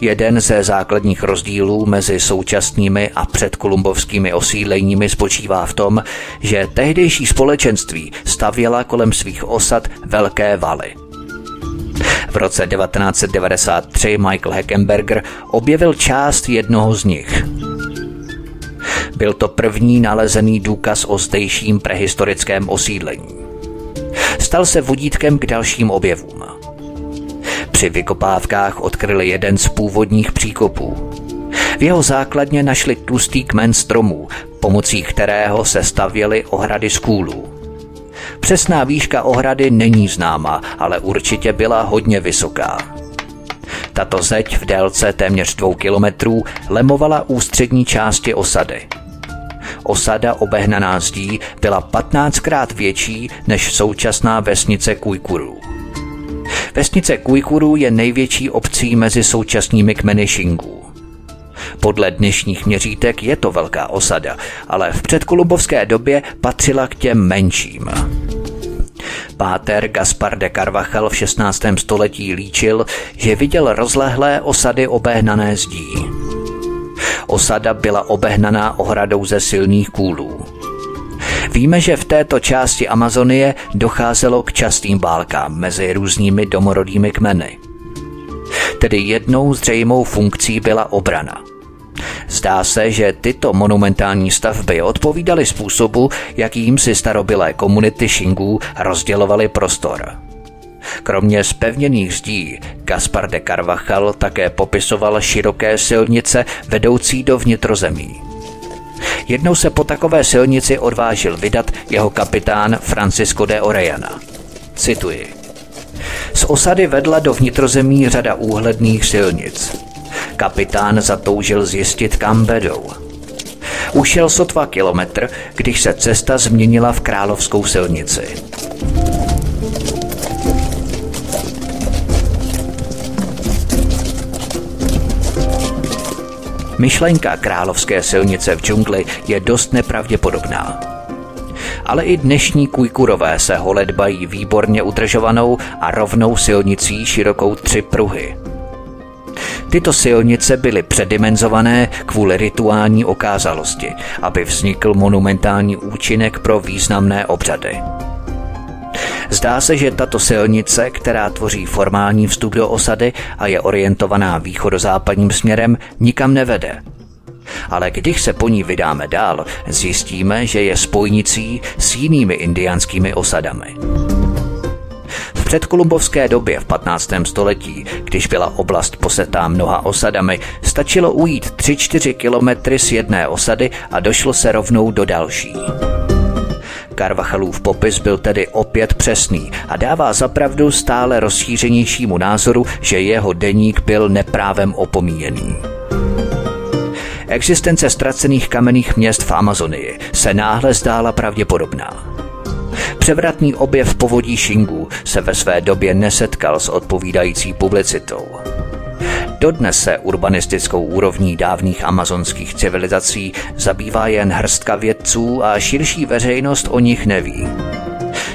Jeden ze základních rozdílů mezi současnými a předkolumbovskými osídleními spočívá v tom, že tehdejší společenství stavěla kolem svých osad velké valy. V roce 1993 Michael Heckenberger objevil část jednoho z nich. Byl to první nalezený důkaz o zdejším prehistorickém osídlení. Stal se vodítkem k dalším objevům. Při vykopávkách odkryli jeden z původních příkopů. V jeho základně našli tlustý kmen stromů, pomocí kterého se stavěly ohrady z kůlů. Přesná výška ohrady není známa, ale určitě byla hodně vysoká. Tato zeď v délce téměř dvou kilometrů lemovala ústřední části osady. Osada obehnaná zdí byla 15krát větší než současná vesnice Kujkuru. Vesnice Kujkuru je největší obcí mezi současnými kmeny Šingů. Podle dnešních měřítek je to velká osada, ale v předkolubovské době patřila k těm menším. Páter Gaspar de Carvachal v 16. století líčil, že viděl rozlehlé osady obehnané zdí. Osada byla obehnaná ohradou ze silných kůlů. Víme, že v této části Amazonie docházelo k častým válkám mezi různými domorodými kmeny. Tedy jednou zřejmou funkcí byla obrana. Zdá se, že tyto monumentální stavby odpovídaly způsobu, jakým si starobylé komunity Šingů rozdělovaly prostor. Kromě spevněných zdí, Gaspar de Carvachal také popisoval široké silnice vedoucí do vnitrozemí. Jednou se po takové silnici odvážil vydat jeho kapitán Francisco de Orellana. Cituji. Z osady vedla do vnitrozemí řada úhledných silnic. Kapitán zatoužil zjistit, kam vedou. Ušel sotva kilometr, když se cesta změnila v královskou silnici. Myšlenka královské silnice v džungli je dost nepravděpodobná. Ale i dnešní kujkurové se holedbají výborně udržovanou a rovnou silnicí širokou tři pruhy. Tyto silnice byly předimenzované kvůli rituální okázalosti, aby vznikl monumentální účinek pro významné obřady. Zdá se, že tato silnice, která tvoří formální vstup do osady a je orientovaná východozápadním směrem, nikam nevede. Ale když se po ní vydáme dál, zjistíme, že je spojnicí s jinými indiánskými osadami. V předkolumbovské době v 15. století, když byla oblast posetá mnoha osadami, stačilo ujít 3-4 kilometry z jedné osady a došlo se rovnou do další. Carvachalův popis byl tedy opět přesný a dává zapravdu stále rozšířenějšímu názoru, že jeho deník byl neprávem opomíjený. Existence ztracených kamenných měst v Amazonii se náhle zdála pravděpodobná. Převratný objev povodí Shingu se ve své době nesetkal s odpovídající publicitou. Dodnes se urbanistickou úrovní dávných amazonských civilizací zabývá jen hrstka vědců a širší veřejnost o nich neví.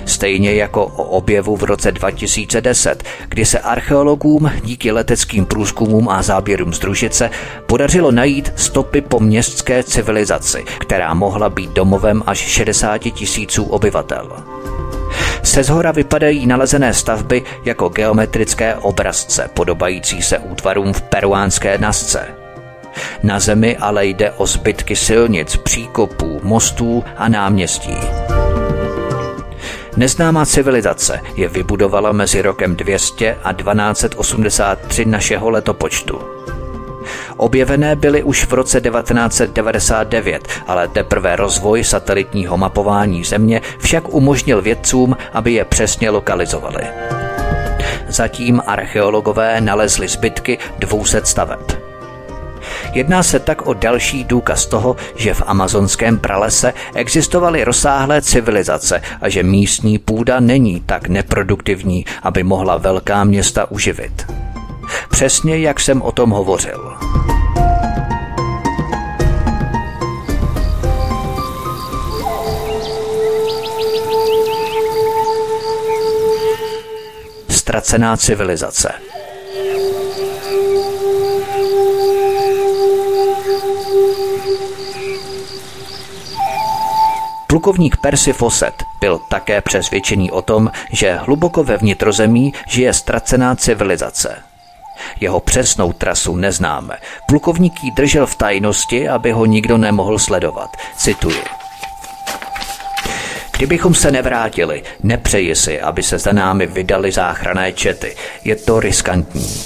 Stejně jako o objevu v roce 2010, kdy se archeologům díky leteckým průzkumům a záběrům z družice podařilo najít stopy po městské civilizaci, která mohla být domovem až 60 tisíců obyvatel. Se zhora vypadají nalezené stavby jako geometrické obrazce podobající se útvarům v peruánské nasce. Na zemi ale jde o zbytky silnic, příkopů, mostů a náměstí. Neznámá civilizace je vybudovala mezi rokem 200 a 1283 našeho letopočtu. Objevené byly už v roce 1999, ale teprve rozvoj satelitního mapování Země však umožnil vědcům, aby je přesně lokalizovali. Zatím archeologové nalezli zbytky 200 staveb. Jedná se tak o další důkaz toho, že v amazonském pralese existovaly rozsáhlé civilizace a že místní půda není tak neproduktivní, aby mohla velká města uživit přesně jak jsem o tom hovořil. Ztracená civilizace. Plukovník Percy Fawcett byl také přesvědčený o tom, že hluboko ve vnitrozemí žije ztracená civilizace. Jeho přesnou trasu neznáme. Plukovník ji držel v tajnosti, aby ho nikdo nemohl sledovat. Cituji. Kdybychom se nevrátili, nepřeji si, aby se za námi vydali záchrané čety. Je to riskantní.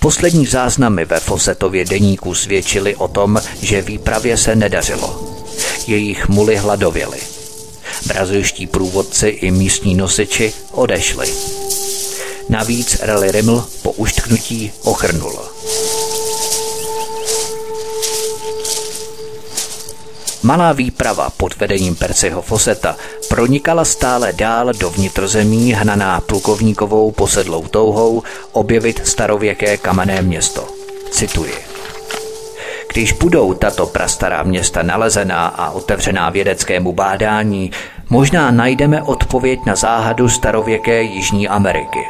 Poslední záznamy ve Fosetově deníku svědčily o tom, že výpravě se nedařilo. Jejich muly hladověly. Brazilští průvodci i místní nosiči odešli. Navíc Rally Rimmel po uštknutí ochrnul. Malá výprava pod vedením Percyho Foseta pronikala stále dál do vnitrozemí hnaná plukovníkovou posedlou touhou objevit starověké kamenné město. Cituji. Když budou tato prastará města nalezená a otevřená vědeckému bádání, možná najdeme odpověď na záhadu starověké Jižní Ameriky.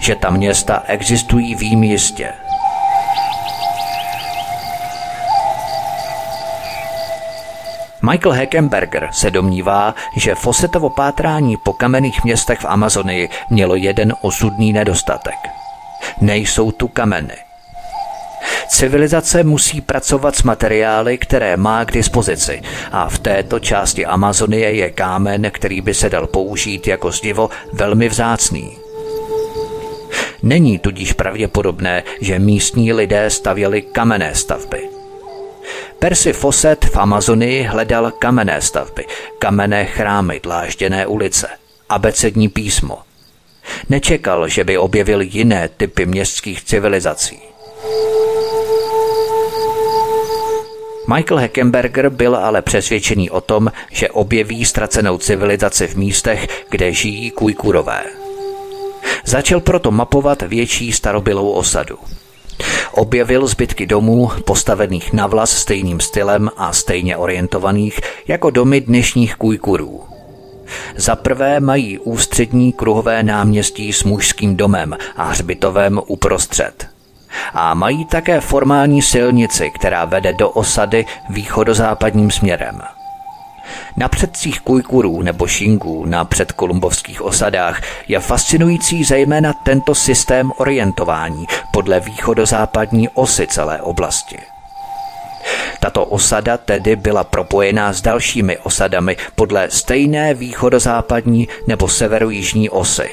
Že ta města existují vím jistě – Michael Heckenberger se domnívá, že Fossetovo pátrání po kamenných městech v Amazonii mělo jeden osudný nedostatek. Nejsou tu kameny. Civilizace musí pracovat s materiály, které má k dispozici a v této části Amazonie je kámen, který by se dal použít jako zdivo velmi vzácný. Není tudíž pravděpodobné, že místní lidé stavěli kamenné stavby. Percy Fawcett v Amazonii hledal kamenné stavby, kamenné chrámy, dlážděné ulice, abecední písmo. Nečekal, že by objevil jiné typy městských civilizací. Michael Heckenberger byl ale přesvědčený o tom, že objeví ztracenou civilizaci v místech, kde žijí kujkurové. Začal proto mapovat větší starobylou osadu – Objevil zbytky domů postavených na vlas stejným stylem a stejně orientovaných jako domy dnešních kujkurů. Za prvé mají ústřední kruhové náměstí s mužským domem a hřbitovem uprostřed. A mají také formální silnici, která vede do osady východozápadním směrem – na předcích Kujkurů nebo Šingů na předkolumbovských osadách je fascinující zejména tento systém orientování podle východozápadní osy celé oblasti. Tato osada tedy byla propojená s dalšími osadami podle stejné východozápadní nebo severojižní osy.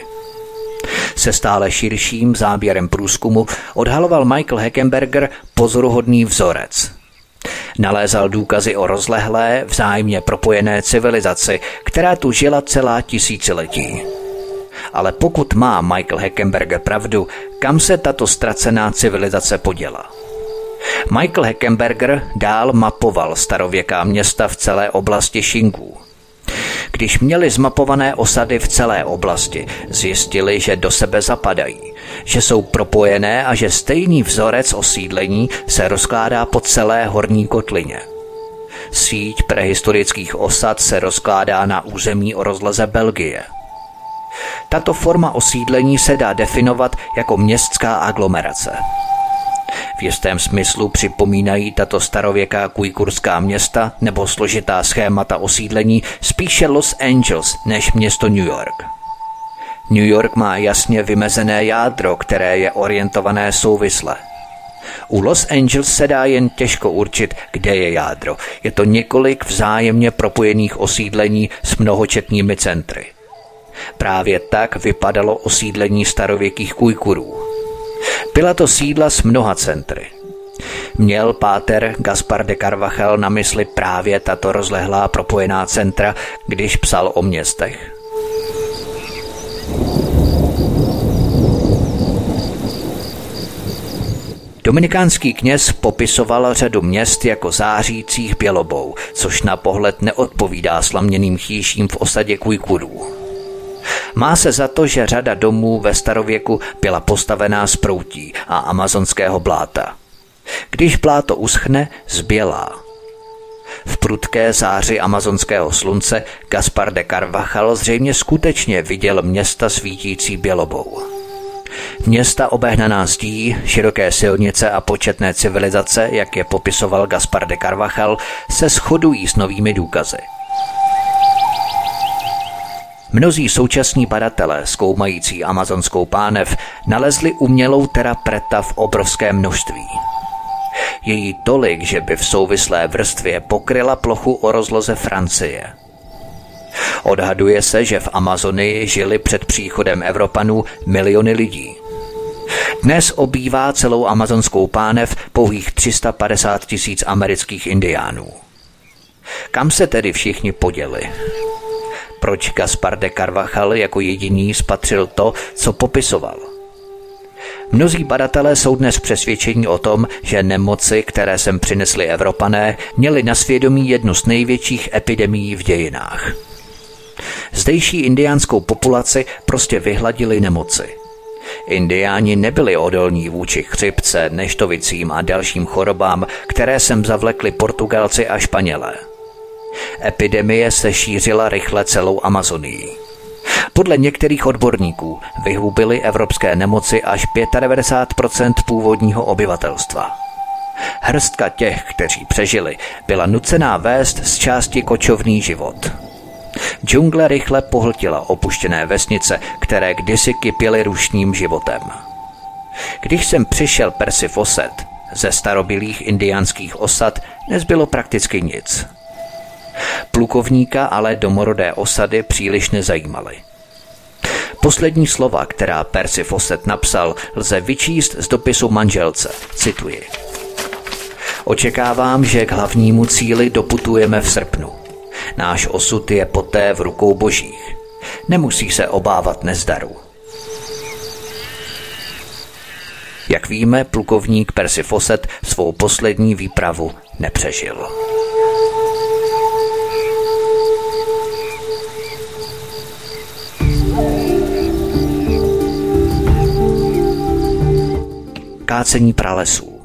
Se stále širším záběrem průzkumu odhaloval Michael Heckenberger pozoruhodný vzorec – Nalézal důkazy o rozlehlé, vzájemně propojené civilizaci, která tu žila celá tisíciletí. Ale pokud má Michael Heckenberger pravdu, kam se tato ztracená civilizace poděla? Michael Heckenberger dál mapoval starověká města v celé oblasti Shingů. Když měli zmapované osady v celé oblasti, zjistili, že do sebe zapadají, že jsou propojené a že stejný vzorec osídlení se rozkládá po celé horní kotlině. Síť prehistorických osad se rozkládá na území o rozleze Belgie. Tato forma osídlení se dá definovat jako městská aglomerace. V jistém smyslu připomínají tato starověká kujkurská města nebo složitá schémata osídlení spíše Los Angeles než město New York. New York má jasně vymezené jádro, které je orientované souvisle. U Los Angeles se dá jen těžko určit, kde je jádro. Je to několik vzájemně propojených osídlení s mnohočetnými centry. Právě tak vypadalo osídlení starověkých kujkurů. Byla to sídla s mnoha centry. Měl páter Gaspar de Carvajal na mysli právě tato rozlehlá propojená centra, když psal o městech. Dominikánský kněz popisoval řadu měst jako zářících bělobou, což na pohled neodpovídá slaměným chýším v osadě Kujkurů. Má se za to, že řada domů ve starověku byla postavená z proutí a amazonského bláta. Když bláto uschne, zbělá. V prudké záři amazonského slunce Gaspar de Carvajal zřejmě skutečně viděl města svítící bělobou. Města obehnaná zdí, široké silnice a početné civilizace, jak je popisoval Gaspar de Carvajal, se shodují s novými důkazy. Mnozí současní badatelé, zkoumající amazonskou pánev, nalezli umělou terapreta v obrovském množství. Je jí tolik, že by v souvislé vrstvě pokryla plochu o rozloze Francie. Odhaduje se, že v Amazonii žili před příchodem Evropanů miliony lidí. Dnes obývá celou amazonskou pánev pouhých 350 tisíc amerických indiánů. Kam se tedy všichni poděli? Proč Gaspar de Carvajal jako jediný spatřil to, co popisoval? Mnozí badatelé jsou dnes přesvědčení o tom, že nemoci, které sem přinesli Evropané, měly na svědomí jednu z největších epidemií v dějinách. Zdejší indiánskou populaci prostě vyhladili nemoci. Indiáni nebyli odolní vůči chřipce, neštovicím a dalším chorobám, které sem zavlekli Portugalci a Španělé. Epidemie se šířila rychle celou Amazonii. Podle některých odborníků vyhubily evropské nemoci až 95% původního obyvatelstva. Hrstka těch, kteří přežili, byla nucená vést z části kočovný život. Džungle rychle pohltila opuštěné vesnice, které kdysi kypěly rušním životem. Když jsem přišel Percy Fawcett, ze starobilých indiánských osad nezbylo prakticky nic. Plukovníka ale domorodé osady příliš nezajímaly. Poslední slova, která Percy Fawcett napsal, lze vyčíst z dopisu manželce. Cituji. Očekávám, že k hlavnímu cíli doputujeme v srpnu. Náš osud je poté v rukou božích. Nemusí se obávat nezdaru. Jak víme, plukovník Percy Fawcett svou poslední výpravu nepřežil. Kácení pralesů.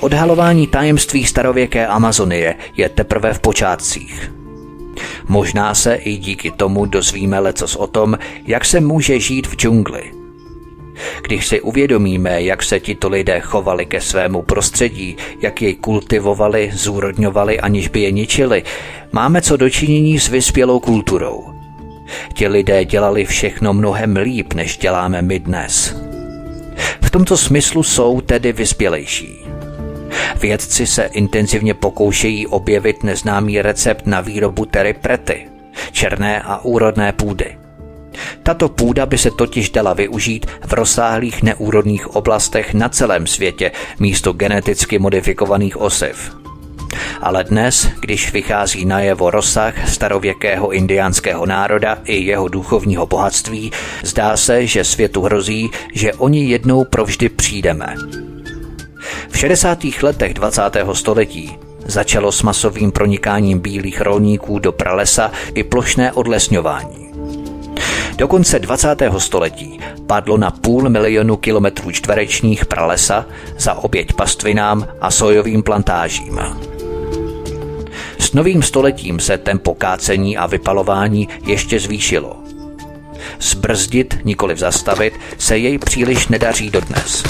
Odhalování tajemství starověké Amazonie je teprve v počátcích. Možná se i díky tomu dozvíme lecos o tom, jak se může žít v džungli – když si uvědomíme, jak se tito lidé chovali ke svému prostředí, jak jej kultivovali, zúrodňovali, aniž by je ničili, máme co dočinění s vyspělou kulturou. Ti lidé dělali všechno mnohem líp, než děláme my dnes. V tomto smyslu jsou tedy vyspělejší. Vědci se intenzivně pokoušejí objevit neznámý recept na výrobu teriprety, černé a úrodné půdy – tato půda by se totiž dala využít v rozsáhlých neúrodných oblastech na celém světě místo geneticky modifikovaných osiv. Ale dnes, když vychází najevo rozsah starověkého indiánského národa i jeho duchovního bohatství, zdá se, že světu hrozí, že oni jednou provždy přijdeme. V 60. letech 20. století začalo s masovým pronikáním bílých rolníků do pralesa i plošné odlesňování. Do konce 20. století padlo na půl milionu kilometrů čtverečních pralesa za oběť pastvinám a sojovým plantážím. S novým stoletím se tempo kácení a vypalování ještě zvýšilo. Zbrzdit, nikoli zastavit, se jej příliš nedaří dodnes.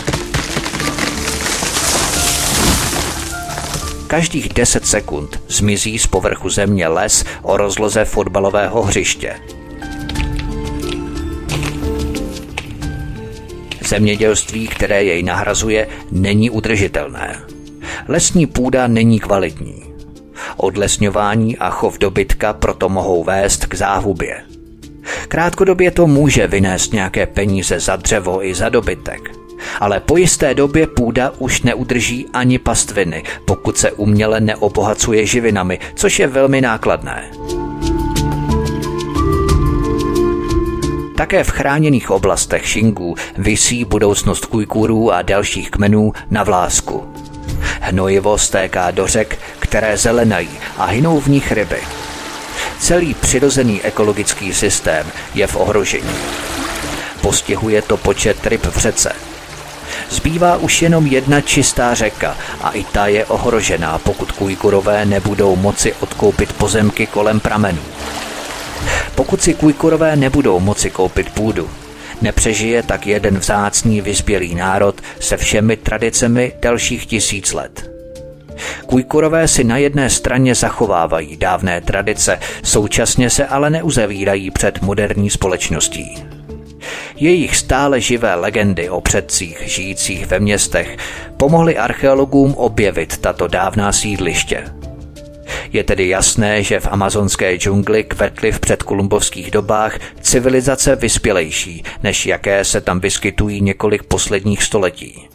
Každých 10 sekund zmizí z povrchu země les o rozloze fotbalového hřiště – Zemědělství, které jej nahrazuje, není udržitelné. Lesní půda není kvalitní. Odlesňování a chov dobytka proto mohou vést k záhubě. Krátkodobě to může vynést nějaké peníze za dřevo i za dobytek, ale po jisté době půda už neudrží ani pastviny, pokud se uměle neobohacuje živinami, což je velmi nákladné. Také v chráněných oblastech Šingů visí budoucnost Kujkurů a dalších kmenů na vlásku. Hnojivo stéká do řek, které zelenají a hynou v nich ryby. Celý přirozený ekologický systém je v ohrožení. postihuje to počet ryb v řece. Zbývá už jenom jedna čistá řeka a i ta je ohrožená, pokud kujkurové nebudou moci odkoupit pozemky kolem pramenů. Pokud si kujkurové nebudou moci koupit půdu, nepřežije tak jeden vzácný vyspělý národ se všemi tradicemi dalších tisíc let. Kujkurové si na jedné straně zachovávají dávné tradice, současně se ale neuzavírají před moderní společností. Jejich stále živé legendy o předcích žijících ve městech pomohly archeologům objevit tato dávná sídliště. Je tedy jasné, že v amazonské džungli kvetly v předkolumbovských dobách civilizace vyspělejší, než jaké se tam vyskytují několik posledních století.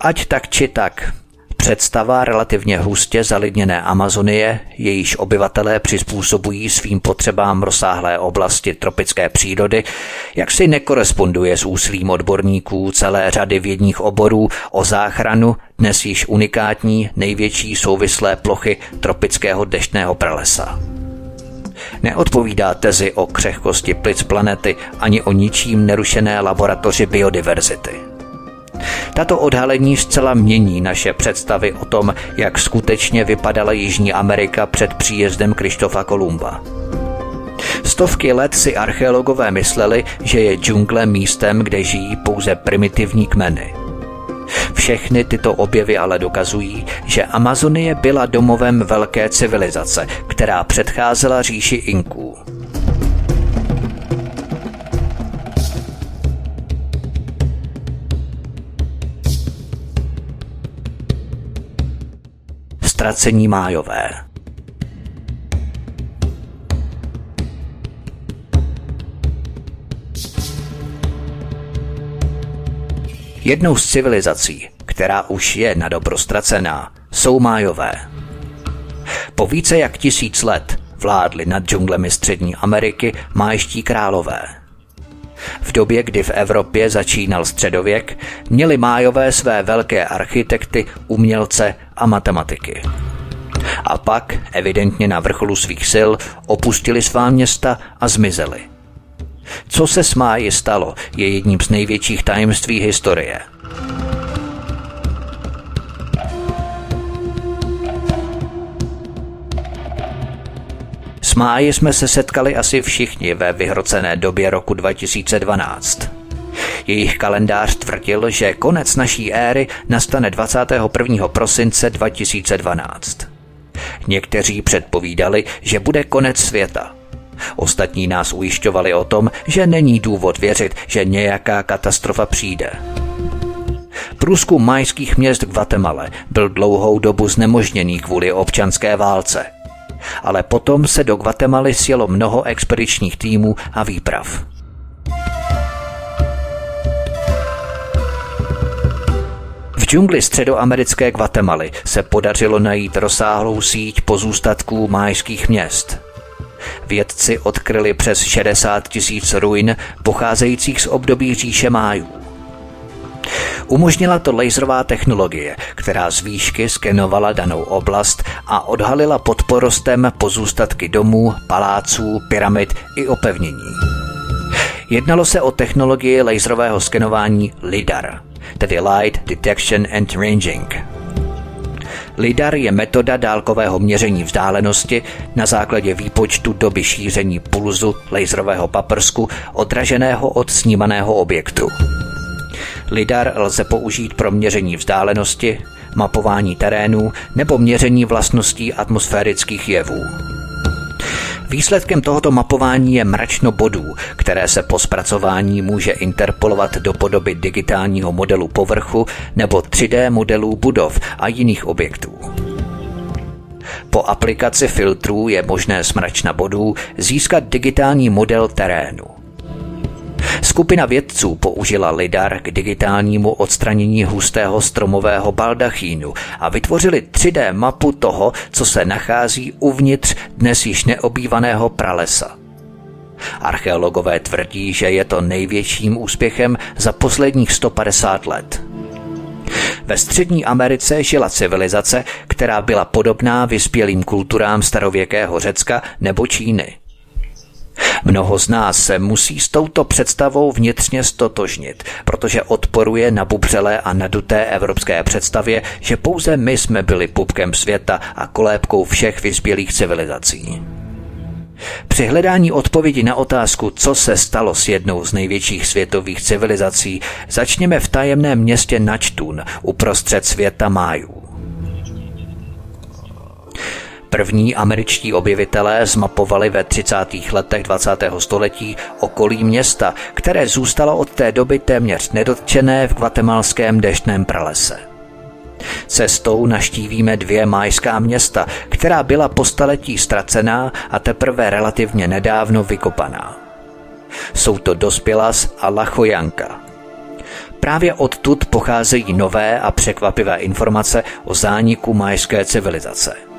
Ať tak či tak, Představa relativně hustě zalidněné Amazonie, jejíž obyvatelé přizpůsobují svým potřebám rozsáhlé oblasti tropické přírody, jak si nekoresponduje s úsilím odborníků celé řady vědních oborů o záchranu dnes již unikátní největší souvislé plochy tropického deštného pralesa. Neodpovídá tezi o křehkosti plic planety ani o ničím nerušené laboratoři biodiverzity. Tato odhalení zcela mění naše představy o tom, jak skutečně vypadala Jižní Amerika před příjezdem Krištofa Kolumba. Stovky let si archeologové mysleli, že je džungle místem, kde žijí pouze primitivní kmeny. Všechny tyto objevy ale dokazují, že Amazonie byla domovem velké civilizace, která předcházela říši Inků. Ztracení májové. Jednou z civilizací, která už je na dobro ztracená, jsou májové. Po více jak tisíc let vládli nad džunglemi Střední Ameriky májští králové – v době, kdy v Evropě začínal středověk, měli májové své velké architekty, umělce a matematiky. A pak, evidentně na vrcholu svých sil, opustili svá města a zmizeli. Co se s máji stalo, je jedním z největších tajemství historie – Máji jsme se setkali asi všichni ve vyhrocené době roku 2012. Jejich kalendář tvrdil, že konec naší éry nastane 21. prosince 2012. Někteří předpovídali, že bude konec světa. Ostatní nás ujišťovali o tom, že není důvod věřit, že nějaká katastrofa přijde. Průzkum majských měst v Guatemala byl dlouhou dobu znemožněný kvůli občanské válce – ale potom se do Guatemaly sjelo mnoho expedičních týmů a výprav. V džungli středoamerické Guatemaly se podařilo najít rozsáhlou síť pozůstatků májských měst. Vědci odkryli přes 60 tisíc ruin pocházejících z období říše májů. Umožnila to laserová technologie, která z výšky skenovala danou oblast a odhalila pod porostem pozůstatky domů, paláců, pyramid i opevnění. Jednalo se o technologii laserového skenování LIDAR, tedy Light Detection and Ranging. LIDAR je metoda dálkového měření vzdálenosti na základě výpočtu doby šíření pulzu laserového paprsku odraženého od snímaného objektu. LIDAR lze použít pro měření vzdálenosti, mapování terénů nebo měření vlastností atmosférických jevů. Výsledkem tohoto mapování je mračno bodů, které se po zpracování může interpolovat do podoby digitálního modelu povrchu nebo 3D modelů budov a jiných objektů. Po aplikaci filtrů je možné s mračna bodů získat digitální model terénu. Skupina vědců použila lidar k digitálnímu odstranění hustého stromového baldachínu a vytvořili 3D mapu toho, co se nachází uvnitř dnes již neobývaného pralesa. Archeologové tvrdí, že je to největším úspěchem za posledních 150 let. Ve střední Americe žila civilizace, která byla podobná vyspělým kulturám starověkého Řecka nebo Číny. Mnoho z nás se musí s touto představou vnitřně stotožnit, protože odporuje na bubřelé a naduté evropské představě, že pouze my jsme byli pupkem světa a kolébkou všech vyspělých civilizací. Při hledání odpovědi na otázku, co se stalo s jednou z největších světových civilizací, začněme v tajemném městě Načtun uprostřed světa Májů. První američtí objevitelé zmapovali ve 30. letech 20. století okolí města, které zůstalo od té doby téměř nedotčené v guatemalském deštném pralese. Cestou naštívíme dvě majská města, která byla po staletí ztracená a teprve relativně nedávno vykopaná. Jsou to Dospělas a Lachojanka. Právě odtud pocházejí nové a překvapivé informace o zániku majské civilizace –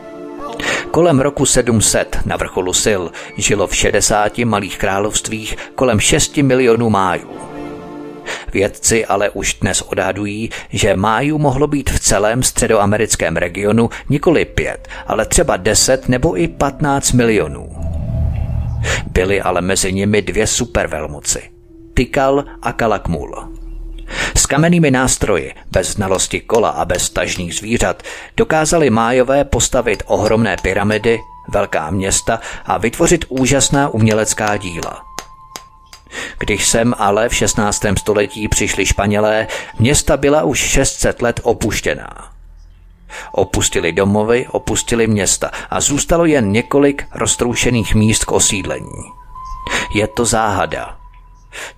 Kolem roku 700 na vrcholu sil žilo v 60 malých královstvích kolem 6 milionů májů. Vědci ale už dnes odhadují, že májů mohlo být v celém středoamerickém regionu nikoli pět, ale třeba 10 nebo i 15 milionů. Byly ale mezi nimi dvě supervelmoci. Tikal a Kalakmul. S kamennými nástroji, bez znalosti kola a bez tažných zvířat, dokázali májové postavit ohromné pyramidy, velká města a vytvořit úžasná umělecká díla. Když sem ale v 16. století přišli Španělé, města byla už 600 let opuštěná. Opustili domovy, opustili města a zůstalo jen několik roztroušených míst k osídlení. Je to záhada,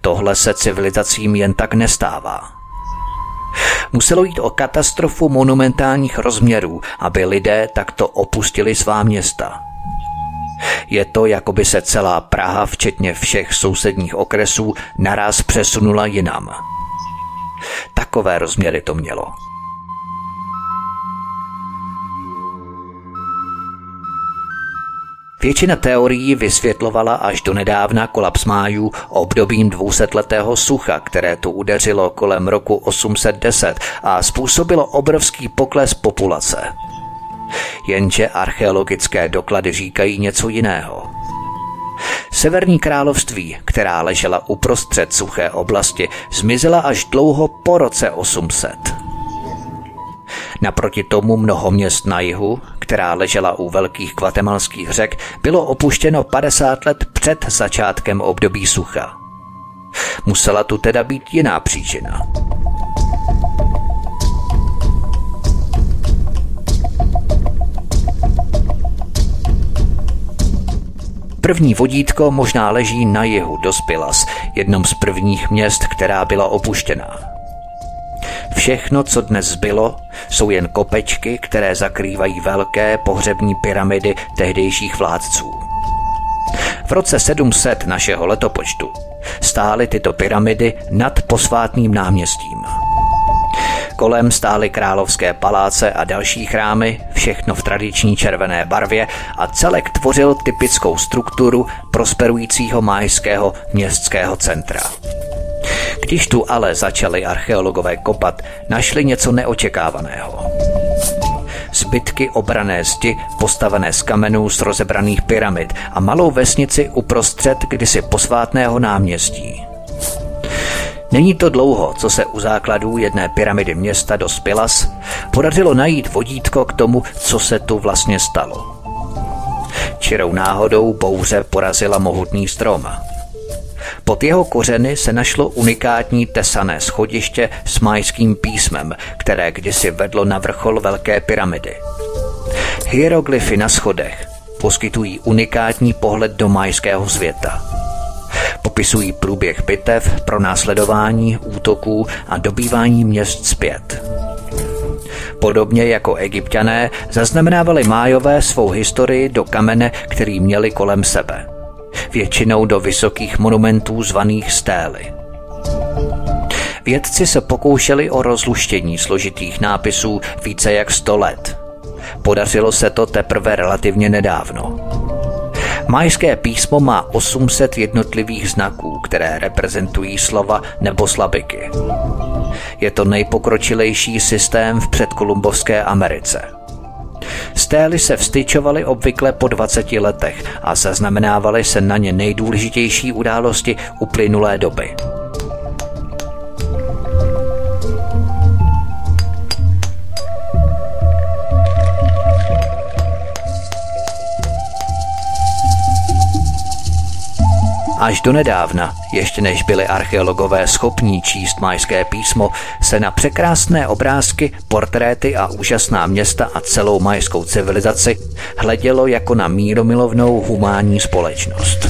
Tohle se civilizacím jen tak nestává. Muselo jít o katastrofu monumentálních rozměrů, aby lidé takto opustili svá města. Je to, jako by se celá Praha, včetně všech sousedních okresů, naraz přesunula jinam. Takové rozměry to mělo. Většina teorií vysvětlovala až do nedávna kolaps májů obdobím dvousetletého sucha, které tu udeřilo kolem roku 810 a způsobilo obrovský pokles populace. Jenže archeologické doklady říkají něco jiného. Severní království, která ležela uprostřed suché oblasti, zmizela až dlouho po roce 800. Naproti tomu mnoho měst na jihu, která ležela u velkých kvatemalských řek, bylo opuštěno 50 let před začátkem období sucha. Musela tu teda být jiná příčina. První vodítko možná leží na jihu do Spilas, jednom z prvních měst, která byla opuštěná. Všechno, co dnes zbylo, jsou jen kopečky, které zakrývají velké pohřební pyramidy tehdejších vládců. V roce 700 našeho letopočtu stály tyto pyramidy nad posvátným náměstím. Kolem stály královské paláce a další chrámy, všechno v tradiční červené barvě a celek tvořil typickou strukturu prosperujícího májského městského centra. Když tu ale začali archeologové kopat, našli něco neočekávaného. Zbytky obrané zdi postavené z kamenů z rozebraných pyramid a malou vesnici uprostřed kdysi posvátného náměstí. Není to dlouho, co se u základů jedné pyramidy města do Spilas podařilo najít vodítko k tomu, co se tu vlastně stalo. Čirou náhodou bouře porazila mohutný strom – pod jeho kořeny se našlo unikátní tesané schodiště s majským písmem, které kdysi vedlo na vrchol Velké pyramidy. Hieroglyfy na schodech poskytují unikátní pohled do majského světa. Popisují průběh bitev, pro následování, útoků a dobývání měst zpět. Podobně jako egyptiané zaznamenávali májové svou historii do kamene, který měli kolem sebe – většinou do vysokých monumentů zvaných stély. Vědci se pokoušeli o rozluštění složitých nápisů více jak 100 let. Podařilo se to teprve relativně nedávno. Majské písmo má 800 jednotlivých znaků, které reprezentují slova nebo slabiky. Je to nejpokročilejší systém v předkolumbovské Americe. Stély se vstyčovaly obvykle po 20 letech a zaznamenávaly se na ně nejdůležitější události uplynulé doby. Až do nedávna, ještě než byli archeologové schopní číst majské písmo, se na překrásné obrázky, portréty a úžasná města a celou majskou civilizaci hledělo jako na míromilovnou humánní společnost.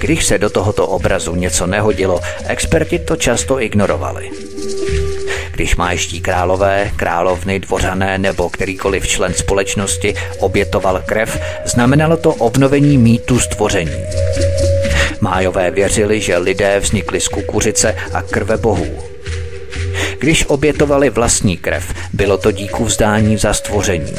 Když se do tohoto obrazu něco nehodilo, experti to často ignorovali. Když majští králové, královny, dvořané nebo kterýkoliv člen společnosti obětoval krev, znamenalo to obnovení mýtu stvoření. Májové věřili, že lidé vznikli z kukuřice a krve bohů. Když obětovali vlastní krev, bylo to díku vzdání za stvoření.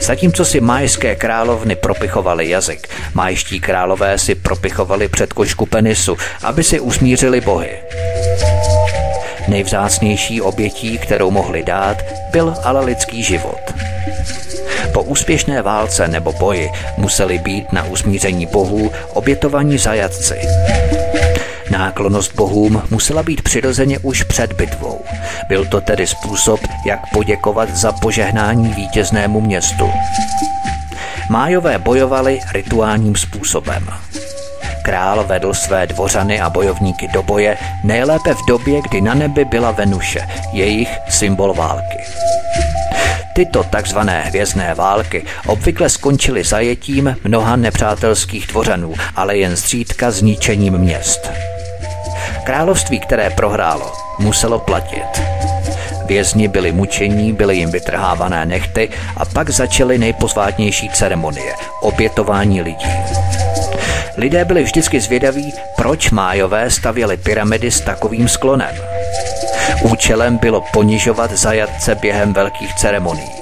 Zatímco si majské královny propichovali jazyk, majští králové si propichovali před košku penisu, aby si usmířili bohy. Nejvzácnější obětí, kterou mohli dát, byl ale lidský život. Po úspěšné válce nebo boji museli být na usmíření bohů obětovaní zajatci. Náklonost bohům musela být přirozeně už před bitvou. Byl to tedy způsob, jak poděkovat za požehnání vítěznému městu. Májové bojovali rituálním způsobem. Král vedl své dvořany a bojovníky do boje nejlépe v době, kdy na nebi byla Venuše, jejich symbol války. Tyto takzvané hvězdné války obvykle skončily zajetím mnoha nepřátelských dvořanů, ale jen zřídka zničením měst. Království, které prohrálo, muselo platit. Vězni byli mučení, byly jim vytrhávané nechty a pak začaly nejpozvátnější ceremonie – obětování lidí. Lidé byli vždycky zvědaví, proč májové stavěli pyramidy s takovým sklonem. Účelem bylo ponižovat zajatce během velkých ceremonií.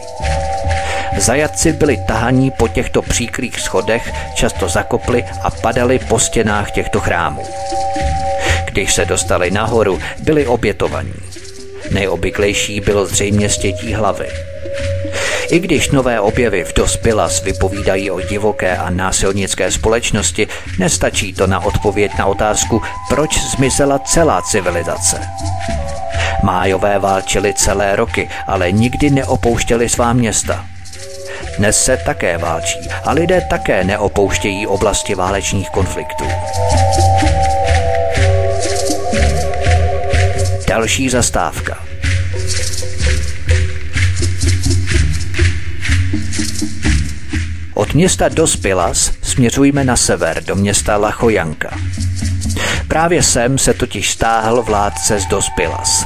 Zajatci byli tahaní po těchto příkrých schodech, často zakopli a padali po stěnách těchto chrámů. Když se dostali nahoru, byli obětovaní. Nejobvyklejší bylo zřejmě stětí hlavy. I když nové objevy v Dospilas vypovídají o divoké a násilnické společnosti, nestačí to na odpověď na otázku, proč zmizela celá civilizace. Májové válčili celé roky, ale nikdy neopouštěli svá města. Dnes se také válčí a lidé také neopouštějí oblasti válečných konfliktů. Další zastávka. Od města Dos Pilas směřujeme na sever do města Lachojanka. Právě sem se totiž stáhl vládce z Dos Pilas.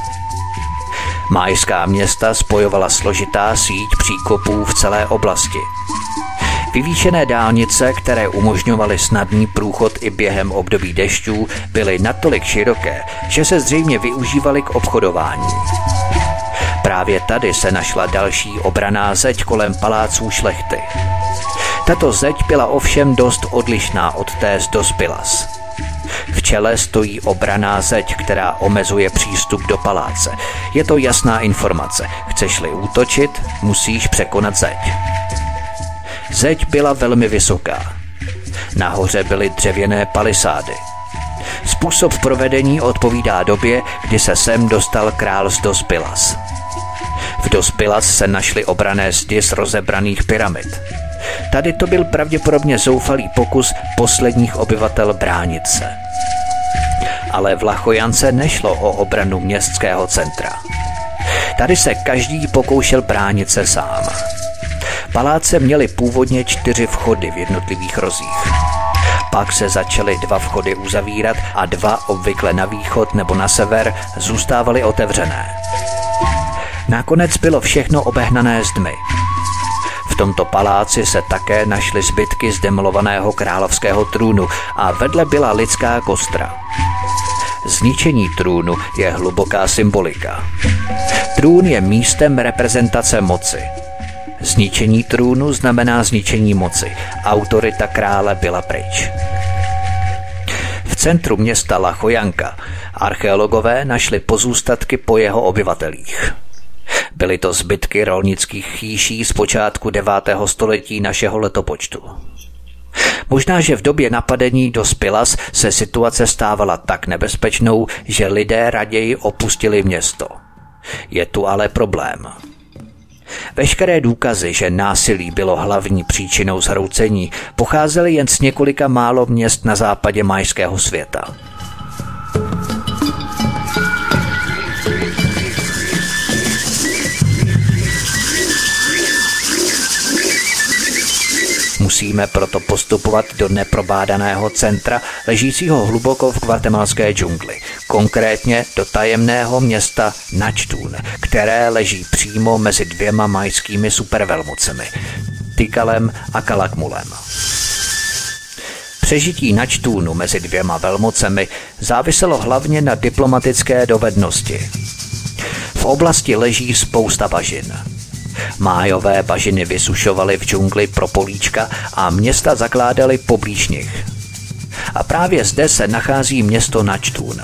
Májská města spojovala složitá síť příkopů v celé oblasti. Vyvýšené dálnice, které umožňovaly snadný průchod i během období dešťů, byly natolik široké, že se zřejmě využívaly k obchodování. Právě tady se našla další obraná zeď kolem paláců šlechty. Tato zeď byla ovšem dost odlišná od té z Dospilas. V čele stojí obraná zeď, která omezuje přístup do paláce. Je to jasná informace. Chceš-li útočit, musíš překonat zeď. Zeď byla velmi vysoká. Nahoře byly dřevěné palisády. Způsob provedení odpovídá době, kdy se sem dostal král z Dospilas. V Dospilas se našly obrané zdi z rozebraných pyramid. Tady to byl pravděpodobně zoufalý pokus posledních obyvatel bránit se. Ale v Lachojance nešlo o obranu městského centra. Tady se každý pokoušel bránit se sám. Paláce měly původně čtyři vchody v jednotlivých rozích. Pak se začaly dva vchody uzavírat a dva obvykle na východ nebo na sever zůstávaly otevřené. Nakonec bylo všechno obehnané zdmi tomto paláci se také našly zbytky zdemolovaného královského trůnu a vedle byla lidská kostra. Zničení trůnu je hluboká symbolika. Trůn je místem reprezentace moci. Zničení trůnu znamená zničení moci. Autorita krále byla pryč. V centru města Lachojanka archeologové našli pozůstatky po jeho obyvatelích. Byly to zbytky rolnických chýší z počátku 9. století našeho letopočtu. Možná, že v době napadení do Spilas se situace stávala tak nebezpečnou, že lidé raději opustili město. Je tu ale problém. Veškeré důkazy, že násilí bylo hlavní příčinou zhroucení, pocházely jen z několika málo měst na západě majského světa. Musíme proto postupovat do neprobádaného centra, ležícího hluboko v guatemalské džungli, konkrétně do tajemného města Načtún, které leží přímo mezi dvěma majskými supervelmocemi, Tikalem a Kalakmulem. Přežití Načtúnu mezi dvěma velmocemi záviselo hlavně na diplomatické dovednosti. V oblasti leží spousta bažin – Májové bažiny vysušovaly v džungli pro políčka a města zakládaly poblíž nich. A právě zde se nachází město Načtún.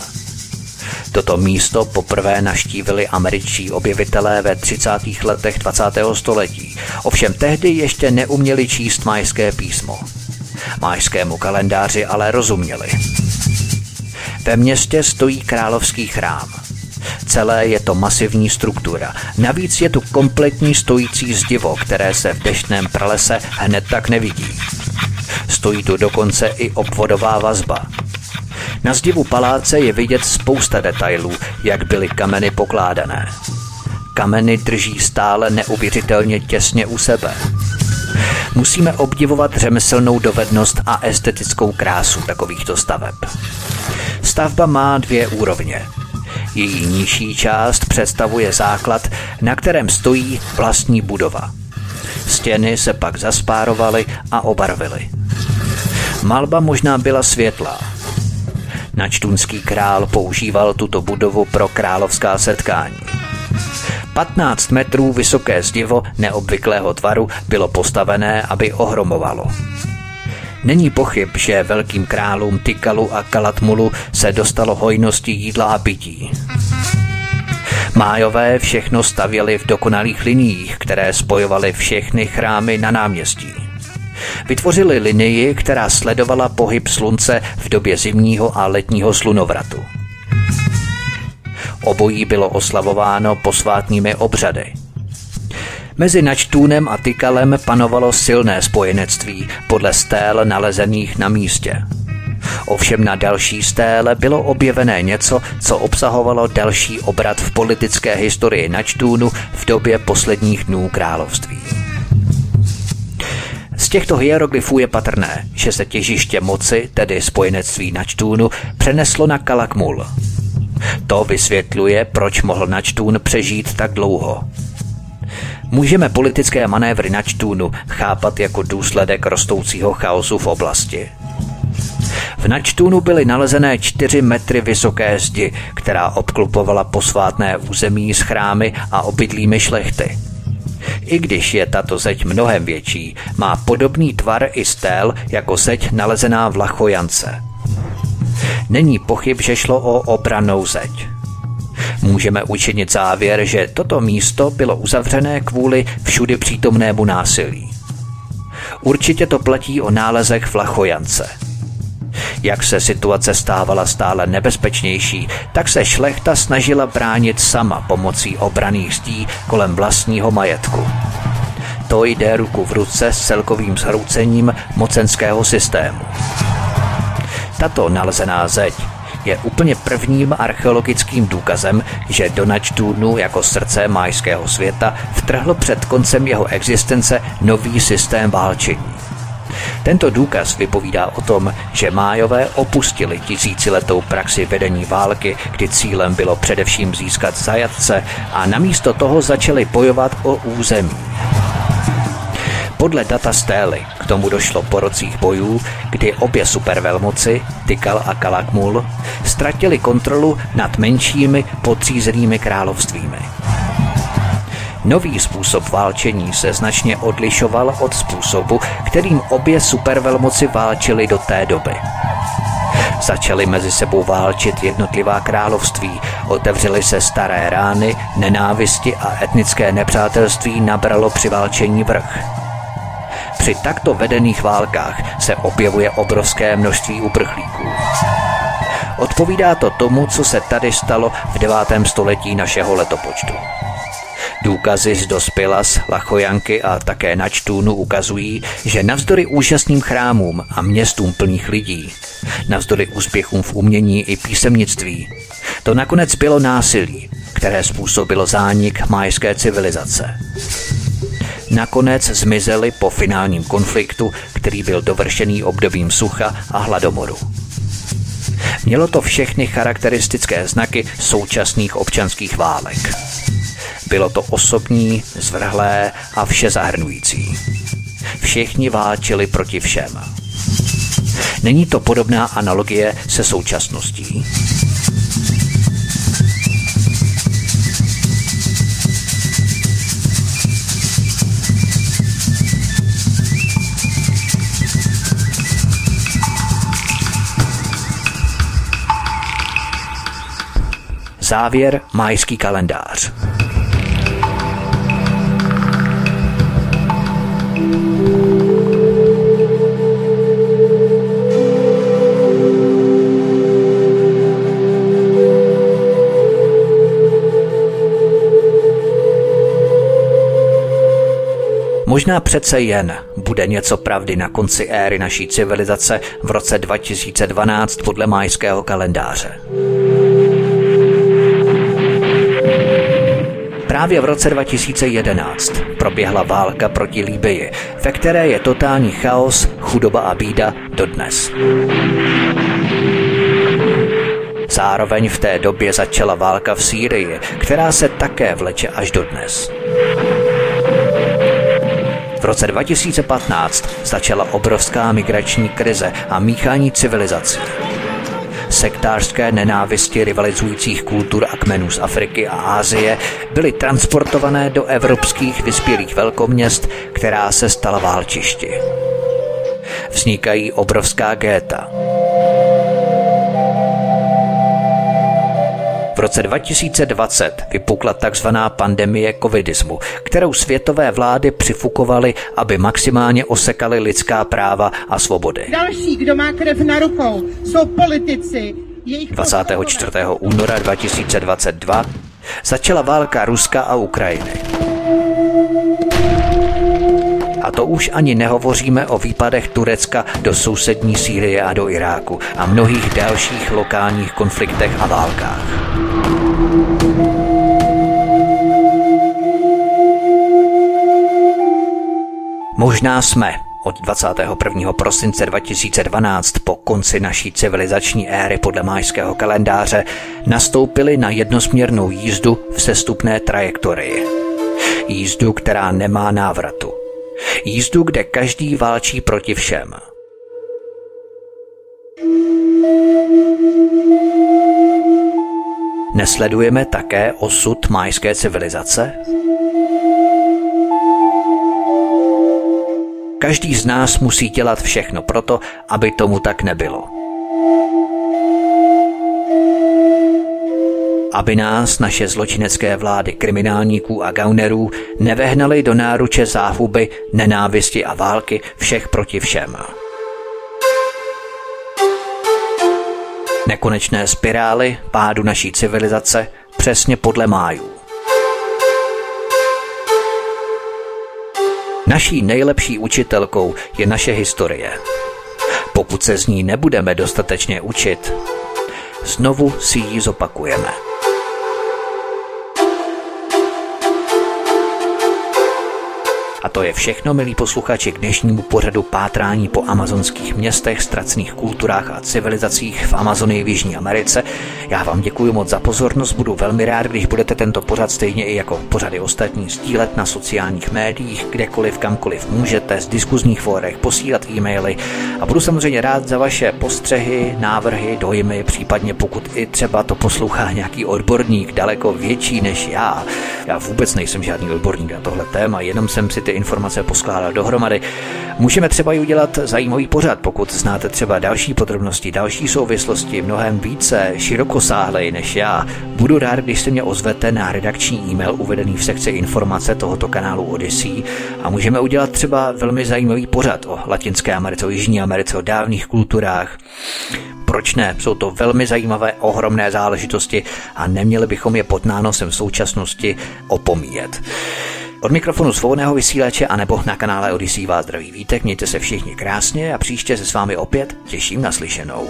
Toto místo poprvé naštívili američtí objevitelé ve 30. letech 20. století. Ovšem tehdy ještě neuměli číst majské písmo. Majskému kalendáři ale rozuměli. Ve městě stojí královský chrám – Celé je to masivní struktura. Navíc je tu kompletní stojící zdivo, které se v deštném pralese hned tak nevidí. Stojí tu dokonce i obvodová vazba. Na zdivu paláce je vidět spousta detailů, jak byly kameny pokládané. Kameny drží stále neuvěřitelně těsně u sebe. Musíme obdivovat řemeslnou dovednost a estetickou krásu takovýchto staveb. Stavba má dvě úrovně. Její nižší část představuje základ, na kterém stojí vlastní budova. Stěny se pak zaspárovaly a obarvily. Malba možná byla světlá. Načtunský král používal tuto budovu pro královská setkání. 15 metrů vysoké zdivo neobvyklého tvaru bylo postavené, aby ohromovalo. Není pochyb, že velkým králům Tikalu a Kalatmulu se dostalo hojnosti jídla a pití. Májové všechno stavěli v dokonalých liniích, které spojovaly všechny chrámy na náměstí. Vytvořili linii, která sledovala pohyb slunce v době zimního a letního slunovratu. Obojí bylo oslavováno posvátnými obřady – Mezi Načtůnem a Tykalem panovalo silné spojenectví podle stél nalezených na místě. Ovšem na další stéle bylo objevené něco, co obsahovalo další obrat v politické historii Načtůnu v době posledních dnů království. Z těchto hieroglyfů je patrné, že se těžiště moci, tedy spojenectví Načtůnu, přeneslo na Kalakmul. To vysvětluje, proč mohl Načtún přežít tak dlouho. Můžeme politické manévry na Čtůnu chápat jako důsledek rostoucího chaosu v oblasti. V Načtůnu byly nalezené čtyři metry vysoké zdi, která obklupovala posvátné území s chrámy a obydlými šlechty. I když je tato zeď mnohem větší, má podobný tvar i stél jako zeď nalezená v Lachojance. Není pochyb, že šlo o obranou zeď. Můžeme učinit závěr, že toto místo bylo uzavřené kvůli všudy přítomnému násilí. Určitě to platí o nálezech v Lachojance. Jak se situace stávala stále nebezpečnější, tak se šlechta snažila bránit sama pomocí obraných zdí kolem vlastního majetku. To jde ruku v ruce s celkovým zhroucením mocenského systému. Tato nalezená zeď je úplně prvním archeologickým důkazem, že do Načtúnu jako srdce majského světa vtrhl před koncem jeho existence nový systém válčení. Tento důkaz vypovídá o tom, že Májové opustili tisíciletou praxi vedení války, kdy cílem bylo především získat zajatce a namísto toho začali bojovat o území. Podle data Stély k tomu došlo po rocích bojů, kdy obě supervelmoci, Tykal a Kalakmul, ztratili kontrolu nad menšími podřízenými královstvími. Nový způsob válčení se značně odlišoval od způsobu, kterým obě supervelmoci válčily do té doby. Začaly mezi sebou válčit jednotlivá království, otevřely se staré rány, nenávisti a etnické nepřátelství nabralo při válčení vrch. Při takto vedených válkách se objevuje obrovské množství uprchlíků. Odpovídá to tomu, co se tady stalo v 9. století našeho letopočtu. Důkazy z Dospilas, Lachojanky a také Načtůnu ukazují, že navzdory úžasným chrámům a městům plných lidí, navzdory úspěchům v umění i písemnictví, to nakonec bylo násilí, které způsobilo zánik majské civilizace. Nakonec zmizely po finálním konfliktu, který byl dovršený obdobím sucha a hladomoru. Mělo to všechny charakteristické znaky současných občanských válek. Bylo to osobní, zvrhlé a všezahrnující. Všichni válčili proti všem. Není to podobná analogie se současností. Závěr majský kalendář. Možná přece jen bude něco pravdy na konci éry naší civilizace v roce 2012 podle majského kalendáře. Právě v roce 2011 proběhla válka proti Líbii, ve které je totální chaos, chudoba a bída dodnes. Zároveň v té době začala válka v Sýrii, která se také vleče až dodnes. V roce 2015 začala obrovská migrační krize a míchání civilizací sektářské nenávisti rivalizujících kultur a kmenů z Afriky a Ázie byly transportované do evropských vyspělých velkoměst, která se stala válčišti. Vznikají obrovská géta, V roce 2020 vypukla tzv. pandemie covidismu, kterou světové vlády přifukovaly, aby maximálně osekaly lidská práva a svobody. Další, kdo má krev na rukou, jsou politici. 24. února 2022 začala válka Ruska a Ukrajiny. A to už ani nehovoříme o výpadech Turecka do sousední Sýrie a do Iráku a mnohých dalších lokálních konfliktech a válkách. Možná jsme od 21. prosince 2012 po konci naší civilizační éry podle májského kalendáře nastoupili na jednosměrnou jízdu v sestupné trajektorii. Jízdu, která nemá návratu. Jízdu, kde každý válčí proti všem. Nesledujeme také osud majské civilizace? Každý z nás musí dělat všechno proto, aby tomu tak nebylo. Aby nás naše zločinecké vlády kriminálníků a gaunerů nevehnali do náruče záhuby, nenávisti a války všech proti všem. Nekonečné spirály pádu naší civilizace přesně podle májů. Naší nejlepší učitelkou je naše historie. Pokud se z ní nebudeme dostatečně učit, znovu si ji zopakujeme. A to je všechno, milí posluchači, k dnešnímu pořadu pátrání po amazonských městech, ztracených kulturách a civilizacích v Amazonii v Jižní Americe. Já vám děkuji moc za pozornost, budu velmi rád, když budete tento pořad stejně i jako pořady ostatní sdílet na sociálních médiích, kdekoliv, kamkoliv můžete, z diskuzních fórech, posílat e-maily a budu samozřejmě rád za vaše postřehy, návrhy, dojmy, případně pokud i třeba to poslouchá nějaký odborník daleko větší než já, Já vůbec nejsem žádný odborník na tohle téma, jenom jsem si ty informace poskládal dohromady. Můžeme třeba i udělat zajímavý pořad, pokud znáte třeba další podrobnosti, další souvislosti, mnohem více, širokosáhlej než já. Budu rád, když se mě ozvete na redakční e-mail uvedený v sekci informace tohoto kanálu Odyssey a můžeme udělat třeba velmi zajímavý pořad o Latinské Americe, o Jižní Americe, o dávných kulturách. Proč ne? Jsou to velmi zajímavé, ohromné záležitosti a neměli bychom je pod nánosem současnosti opomíjet. Od mikrofonu svobodného vysílače anebo na kanále Odyssey vás zdraví vítek, mějte se všichni krásně a příště se s vámi opět těším na slyšenou.